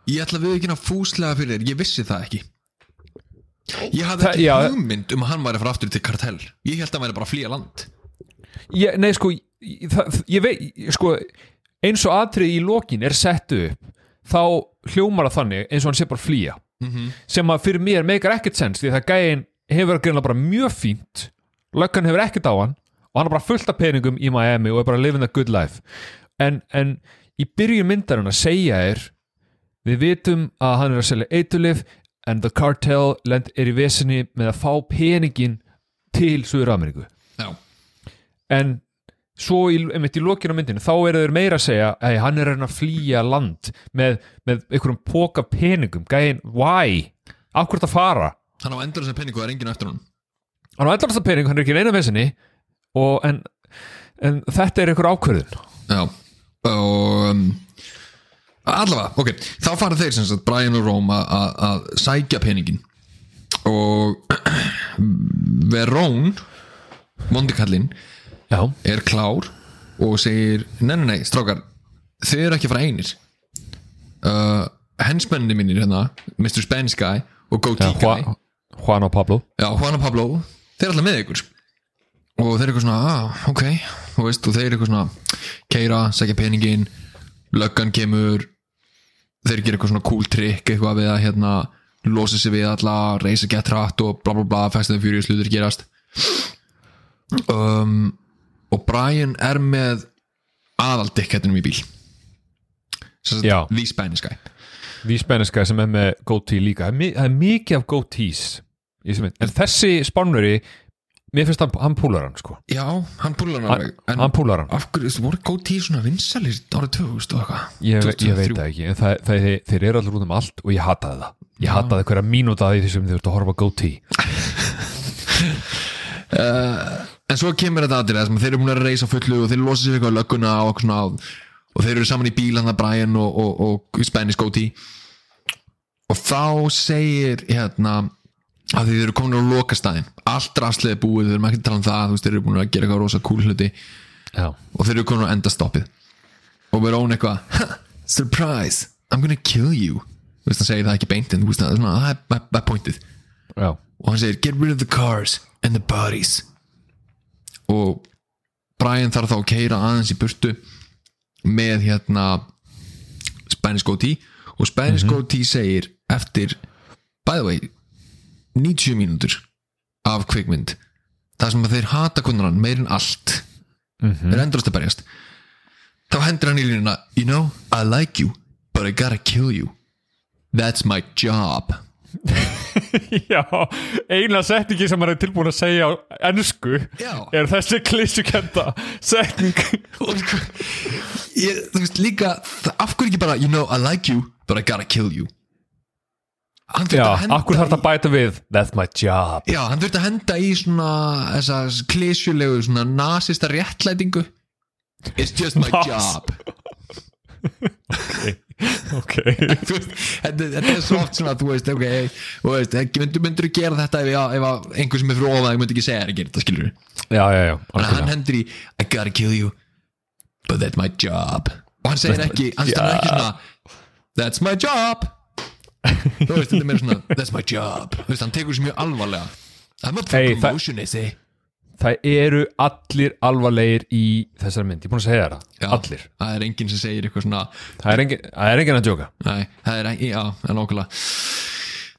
Ég ætla við ekki að fúslega fyrir þér, ég vissi það ekki. Ég hafði ekki já. hugmynd um að hann væri að fara aftur til kartell. Ég held að hann væri bara að flýja land. Ég, Nei, sko, ég, það, ég veit sko, eins og atrið í lokin er settu upp þá hljómar það þannig eins og hann sé bara að flýja. Sem að fyrir mér meikar ekkert sens því það gæin hefur greinlega bara mjög fínt löggan hefur ekkert á hann og hann er bara fullt af peningum í Miami og er bara living a good life. En, en í byrjun myndarinn að segja er við vitum að hann er að selja eitulif en the cartel lend er í vesinni með að fá peningin til Suður Ameríku Já, en svo í, einmitt í lokinu á myndinu þá eru þeir meira að segja að hann er að reyna að flýja land með, með einhverjum póka peningum. Gæin, why? Hverju þetta fara? hann á endur þessar peningu er enginn eftir hún hann á allar þessa pening, hann er ekki í neina vesinni og en, en þetta er einhver ákvörðun? Já, og um, allavega, ok, þá fara þeir sem sagt Brian og Rome að- sækja peningin og Verón vondikallinn já, er klár og segir, nei, nei, nei, strákar þið eru ekki fara einir. Uh, hensmenninni mínir hérna Mr. Spanish Guy og Goatee Guy Juan, Juan og Pablo. Já, Juan og Pablo, þeir er alltaf með ykkur og þeir eru eitthvað svona, ah, ok. Og, veist, og þeir eru eitthvað svona keira, segja peningin, löggan kemur þeir gera eitthvað svona cool trick eitthvað við að hérna losa sig við alla, reysa gett hratt og bla bla bla, the Furious hlutur gerast. Um, og Brian er með aðaldikkettinum í bíl. Spanish Guy. Því spenniska sem er með goatee líka. Það er, mikið af mynd. en þessi spánveri mér finnst hann, hann púlar hann sko. Já, hann púlar hann hann, en- hann púlar hann. Af hverju, þú voru góð tíu svona vinsalir árið 2000 og eitthvað? Ég, ég 2003. veit það ekki, en það, það, þeir, þeir eru allir út um allt og ég hataði það. Ég hataði hverja mínúta því þessum þið ert að horfa á goatee. En svo kemur þetta aðrið sem þeir eru búin að reysa fullu og þeir losa sér eitthvað á lögguna og, eitthvað svona, og þeir eru saman í bíl hann að Brian og, og, og Spanish Goatee. Og þá segir hérna að þeir eru komin á lokastæðin. Allt rastlega búið, þeir eru ekki að tala um það þú veist, þeir eru búin að gera eitthvað rosa cool hluti. Já, og þeir eru komin á endastoppið. Og verður ón eitthvað "Ha, surprise, I'm gonna kill you. Þú veist, hann segir það ekki beint en þú veist, það er svona, það er- pointið. Já, og hann segir get rid of the cars and the bodies. Og Brian þarf þá að keira aðeins í burtu með hérna Spanish Goatee. Og Spanish Goatee segir eftir by the way 90 mínútur af kvikmynd. Það sem að þeir hata kunnar hann meir en allt er endrast að berjast. Þá hendur hann í línuna you know, I like you but I gotta kill you. That's my job. Já eina setningi sem hann er tilbúin að segja á ennsku er þessi klísukenda setning. Sko ég, þú veist líka, af hverju ekki bara you know I like you, but I gotta kill you hann þurfti já, að henda akkur þarf það að bæta við that's my job. Já, hann þurfti að henda í svona klísjulegu svona nasista réttlætingu. It's just my Nas. job. Ok Þú veist, þetta, þetta er svo oft svona þú veist, ok, þú veist, myndur, myndur gera þetta ef, ef einhver sem er ofan þig myndi ekki segja þér að gera þetta, skilur já, já, já, Þannig að hann hendur í I gotta kill you But that's my job. Og hann segir ekki, hann stannar ekki svona That's my job Þú veist, þetta er meira svona That's my job. Þú veist, hann tekur sér mjög alvarlega. I'm up for Hey, promotion, is it? það eru allir alvarlegir í þessari mynd, ég er búin að segja það. Já, allir, Það er enginn sem segir eitthvað svona það er engin, það er engin að djóka. Nei, það er ekki, já, en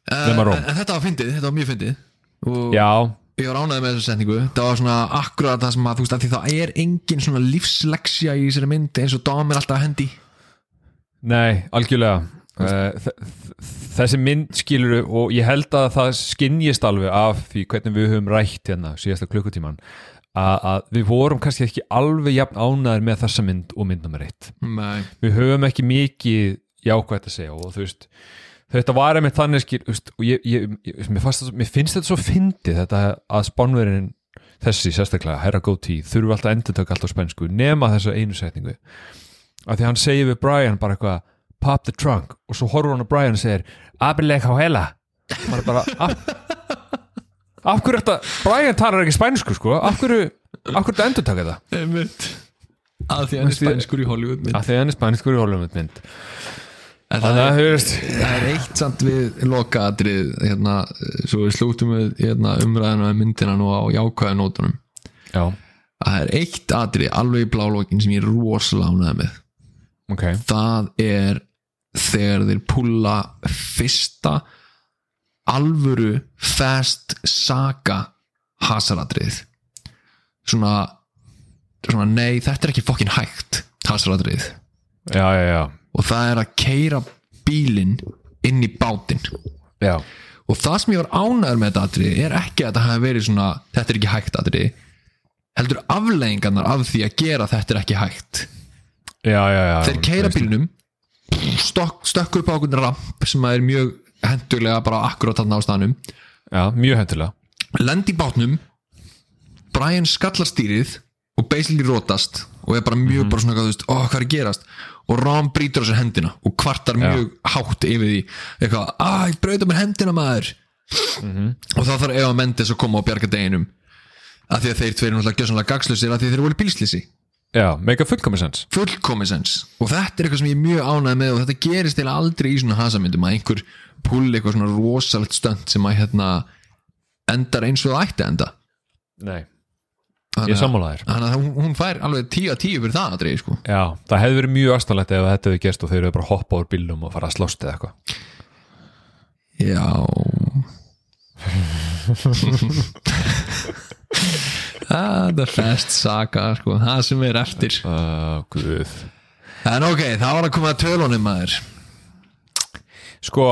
Nema uh, en, þetta var fyndið, þetta var mjög fyndið. Og já, ég var ánægði með þessu setningu. Það var svona akkurat það sem að, þú veist, að því það er engin svona lífsleksja í þessari mynd eins og Dom er alltaf að hendi. Nei, algjörlega þessi mynd skilur og ég held að það skinnjist alveg af því hvernig við höfum rætt hérna síðasta klukkutíman að, að við vorum kannski ekki alveg jafn ánæður með þessa mynd og mynd nummer eitt. Nei, við höfum ekki mikið jákvætt að segja og þú veist þetta var einmitt þannig skil veist, og ég, ég, ég, mér, fannst, mér finnst þetta svo fyndið þetta að spánverðin þessi sérstaklega, herra góti þurfu alltaf endur taka allt á spænsku nema þessa einu setningu. Af því hann segir við Brian bara eitthvað pop the trunk og svo horfur hann á Brian og segir abileg á hela maður bara af, af hverju þetta Brian talar ekki spænsku sko? Af hverju, af hverju þetta endur taka þetta? Einmitt. Að því hann er spænskur í Hollywood mynd. af því hann er spænskur í Hollywood mynd. En það það, er, það er eitt samt við lokaadrið hérna, svo við slútum við hérna, umræðina með myndina nú á jákvæða nótunum. Já, það er eitt atrið alveg í blálókin sem ég er rosalega ánægð með. Ok. Það er þegar þeir púla fyrsta alvöru fast saga hasaratrið svona, svona nei, þetta er ekki fokkin hægt hasaratrið já, já, já, og það er að keira bílinn inn í bátinn. Já. og það sem ég var ánæður með þetta atrið er ekki að það hafi verið svona þetta er ekki hægt atrið heldur afleggingarnar af því að gera þetta er ekki hægt. Já, já, já. Þeir keira bílnum stokk, stökkur upp á okkur ramp sem er mjög hendulega bara akkurat þarna á staðnum. Já, mjög hendilega lend í bátnum Brian skallar stýrið og basically rótast og er bara mjög bara svona, veist, ó, hvað er að gerast? Og Ron brýtur á sér hendina og kvartar Já. mjög hátt yfir því. Eitthvað, að ég brauta mér hendina maður. Og þá þarf Eva Mendes að koma og bjarga deginum. Af því að þeir tveir náttúrulega gjössanlega gagslusir af því að þeir voru bílslýsi já, make a fullkomis sens fullkomis sens og þetta er eitthvað sem ég er mjög ánægð með og þetta gerist eða aldrei í svona hasamyndum að einhver púli eitthvað svona rosalegt stönd sem að hérna endar eins og það ætti að enda. Nei, ég að- sammála þér. Þannig að hún, hún fær alveg 10 að 10 fyrir það að dreigi sko. Já, það hefði verið mjög astanlegt ef þetta hefði gerst og þeir hefði bara hoppa úr bílnum og fara að slást eða eitthvað. Já Það er fest saga sko, það sem er eftir. Uh, En ok, það var að koma að tölunum maður. Sko,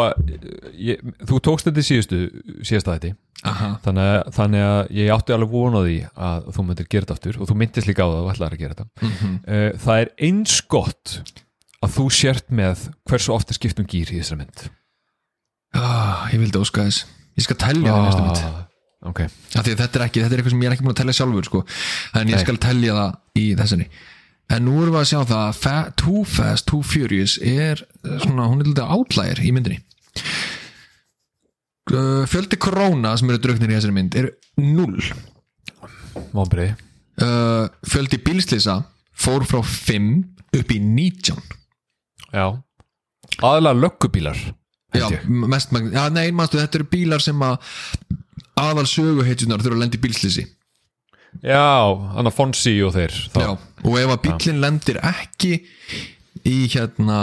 ég, þú tókst þetta í síðustu síðasta þetta Aha. þannig, að- þannig að ég átti alveg vona því að þú myndir gera þetta aftur og þú myndist líka á það að þú ætlaðir að gera þetta. Mhm. uh, það er eins gott að þú sért með hversu ofta skiptum gýr í þessari mynd. Ah, Ég vildi óska þess. Ég skal telja það í næstu mynd Ok, Af því að þetta er ekki, þetta er eitthvað sem ég er ekki búin að telja sjálfur sko. en ég Nei. skal telja það í þessari. En nú erum við að sjá það að Fa Too Fast, Too Furious er eh, svona, hún er lítið átlægir í myndinni. Uh, fjöldi korona sem eru drugnir í þessari mynd er 0 vonbreið uh, fjöldi bílslýsa fór frá 5 upp í 19 já, aðalega löggubílar já, mest magn, já, nei, manstu, þetta eru bílar sem að aðal söguheitjunar þurfa að lendi bílslýsi Já, hann að Fonsi og þeir þá. Já, og ef að bílinn lendir ekki í hérna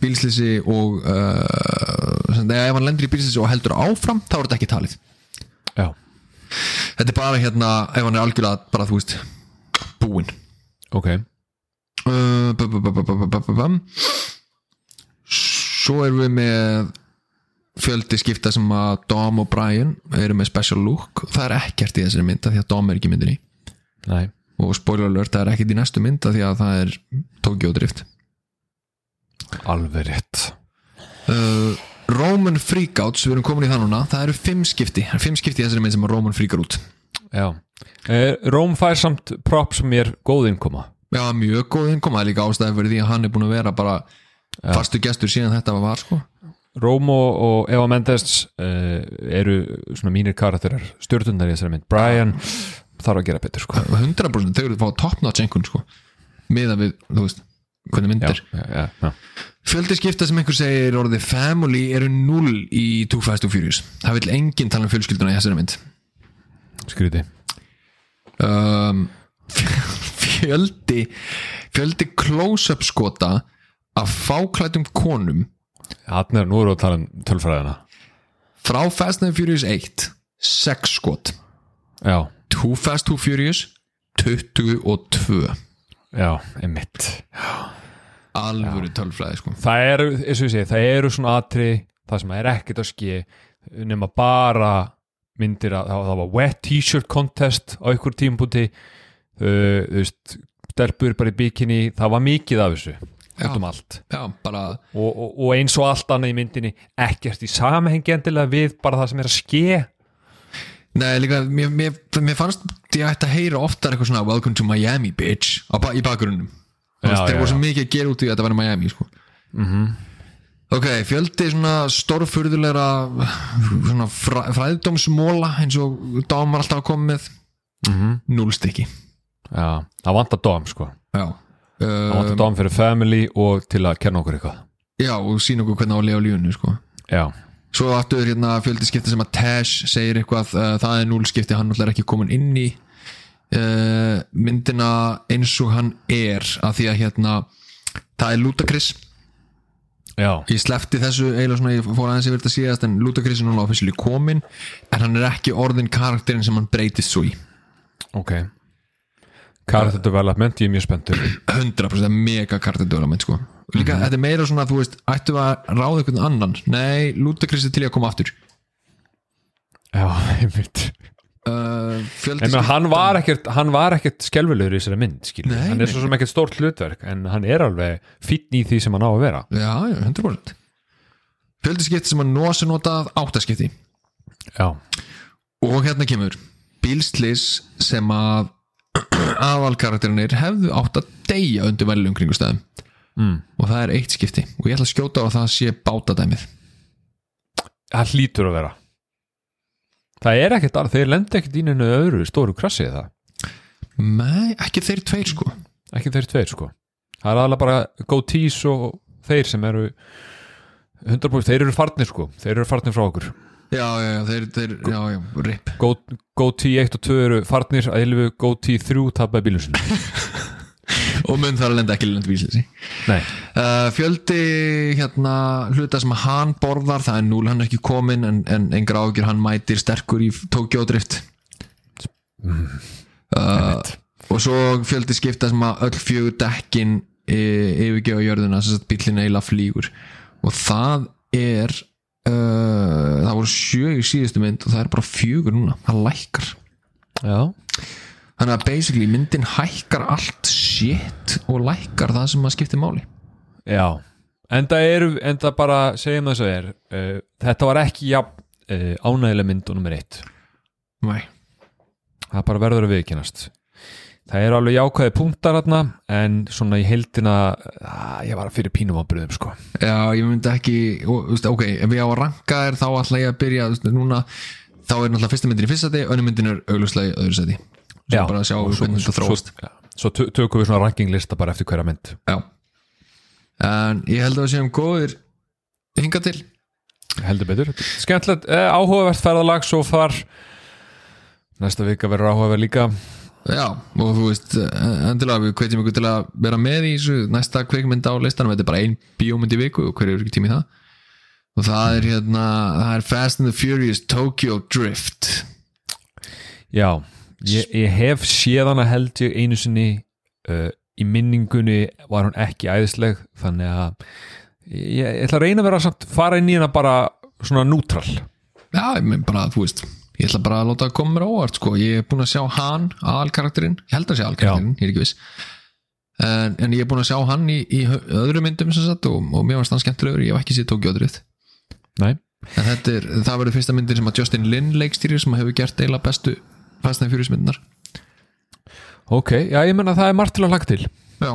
bílslýsi og uh, ef hann lendir í bílslýsi og heldur áfram þá er þetta ekki talið. Já. Þetta er bara hérna, ef hann er algjörlega bara þú veist, búinn. Ok. Svo erum við með fjöldi skipta sem að Dom og Brian eru með special look. Það er ekkert í þessari mynda því að Dom er ekki í myndinni. Nei, og spoiler alert, það er ekkert í næstu mynda því að það er Tokyo Drift. Alveg rétt. Uh, Roman Freakouts, við erum komin í það núna það eru fimm skipti, það eru fimm skipti í þessari mynd sem að Roman freakar út. Já, eh, Róm fær samt prop sem er góð innkoma. Já, mjög góð innkoma, það er líka ástæði fyrir því að hann er búin að vera bara fastu gestur síðan þetta var sko Róm og, Eva Mendes uh, eru svona mínir karakterar stjórnundar í þessari mynd. Brian þarf að gera betur sko. 100% þau eru að fá top notch einhvern sko. Miða við, þú veist, hvernig mynd já, já, já, já. fjöldi skipta sem einhver segir orðið family eru null í Too Fast Too Furious. Það vil enginn tala um fjölskylduna í þessari mynd. Skríti um, fjöldi fjöldi close-up skota af fáklætum konum hann er, nú erum við að tala um tölfræðina. Frá Fast and Furious 1 6 skot. Já, Too Fast Too Furious 22 já, emitt alvöru tölfræði sko. Það eru, eins og ég segi, það eru svona atri það sem er ekkert að ske nema bara myndir að það, það var wet t-shirt contest á ykkur tímpúti uh, þú veist, stelpur bara í bikini það var mikið af þessu. Út um allt. Já, bara og, og, og eins og allt annað í myndinni ekkert í samhengi endilega við bara það sem er að ske. Nei, líka, mér, mér, mér fannst ég ætti að heyra oftar eitthvað svona Welcome to Miami, bitch ba- í bakgrunnum. Já, voru svo mikið að gera út í að þetta væri Miami sko. ok, fjöldi svona stórfurðulegra svona fræ, fræðdómsmóla eins og Dám var alltaf að koma með. Núl stykki. Já, það vantar dom sko. Já, það vantar uh, dom fyrir family og til að kenna okkur eitthvað. Já og sína okkur hvernig á að lifa lífunu sko. já, svo aftur hérna fjöldi skipti sem að Tash segir eitthvað, uh, það er núl skipti hann náttúrulega er ekki komin inn í. Uh, myndina eins og hann er að því að hérna það er Ludacris. Já, ég slefti þessu eiginlega svona, ég fór aðeins yfir þetta síðast en Ludacris er núna officially komin en hann er ekki orðin karakterin sem hann breytist svo í. Ok Character development, ég er mjög spenntur. 100% mega karakter development sko. Líka, þetta er meira svona, þú veist, ættu að ráða einhvern annan, nei, Ludacris er til í að koma aftur. Já, ég mynd uh, En hann var ekkert, hann var ekkert skelfilegur í þessari mynd, Nei, Hann er nei. svo sem ekkert stórt hlutverk En hann er alveg fínn í því sem hann á að vera. Já, já, 100% fjöldi skipti sem að Nósi notað áttaskipti. Já, og hérna kemur bílslis sem að aðalkarakterinir hefðu átt að deyja undir veljum kringustæðum mm. og það er eitt skipti. Og ég ætla að skjóta á að það sé bátadæmið. Það hlýtur að vera. Það er ekkert, að- þeir lendi ekkert í neinu öðru stóru krassi það Nei, ekki þeir tveir sko. Ekki þeir tveir, sko. Það er aðalega bara goatees og þeir sem eru 100% þeir eru farnir, sko. Þeir eru farnir frá okkur Já, já, þeir, þeir, já, já, rip. Go- goatee 1 og 2 eru farnir að eilfu goatee 3 tapaði bílum sinni og mun þar að lenda ekki lenda bílslisi Nei, uh, Fjöldi hérna hluta sem hann borðar það er núl hann er ekki komin en, en engra ágjur hann mætir sterkur í Tokyo Drift. Uh, og svo fjöldi skipta sem að öll fjögur dekkin yfirgefa jörðina sem sagt bílinn eiginlega flýgur. Og það er uh, það voru sjö í síðustu mynd og það er bara fjögur núna, það lækkar. Já. Þannig að basically myndin hækkar allt shit og lækkar það sem að skipti máli. Já, en það eru en það bara, segjum það svo er uh, þetta var ekki ja, uh, ánægileg mynd og nummer eitt. Nei. það bara verður að viðkennast það eru alveg jákvæði punktar þarna en svona í heildina að, ég var fyrir pínum á bröðum sko. Já, ég myndi ekki ok, ef ég á að ranka þér þá ætla ég að byrja, núna þá er náttúrulega fyrsta myndin í fyrsta seti, önnur myndin er auglustlega í öðru seti. Svo bara að sjá hvernig þetta þróast. svo, já, svo tö- tökum við svona rankinglista bara eftir hverja mynd. Já. En ég held að við séum góðir hinga til. Heldur betur, skemmtilegt, eh, áhugavert ferðalag svo far. Næsta vika verður áhugaverð líka Já, og þú veist, eh, endilega við hvetjum ykkur til að vera með í þessu næsta kvikmynd á listanum, þetta er bara ein bíómynd í viku og hver er ekki tími það. Og það er hérna, það er Fast and the Furious Tokyo Drift. Já, ég, ég hef séð hana held ég einu sinni uh, í minningunni var hún ekki æðisleg þannig að ég, ég ætla að reyna að vera samt fara inn í hana bara svona nútral Já, ég mein bara, þú veist ég ætla bara að láta það koma mér óvart sko. ég er búin að sjá hann, aðalkarakterinn. Ég held að sé aðalkarakterinn, ég er ekki viss. En, en ég er búin að sjá hann í, í öðru myndum sem sagt og, og mér varst hann skemmtilegur, ég hef ekki séð Nei, en þetta er, það verður fyrsta myndin sem að Justin Lin leikstýrir sem hefur gert eiginlega bestu Fast and Furious myndinar ok, já ég menna það er margt til að lagt til. Já,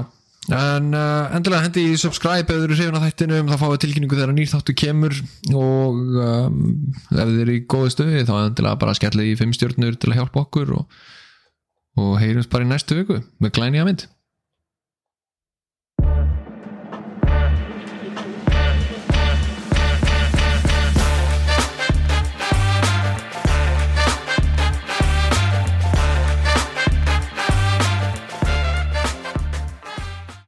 en uh, endilega hendi í subscribe ef þið eru hrifin að þættinum þá fáið tilkynningu þegar nýr þáttu kemur og um, ef þið eru í góðu stöði þá endilega bara skellið í fimm stjórnur til að hjálpa okkur og, og heyrjumst bara í næstu viku með glæni að mynd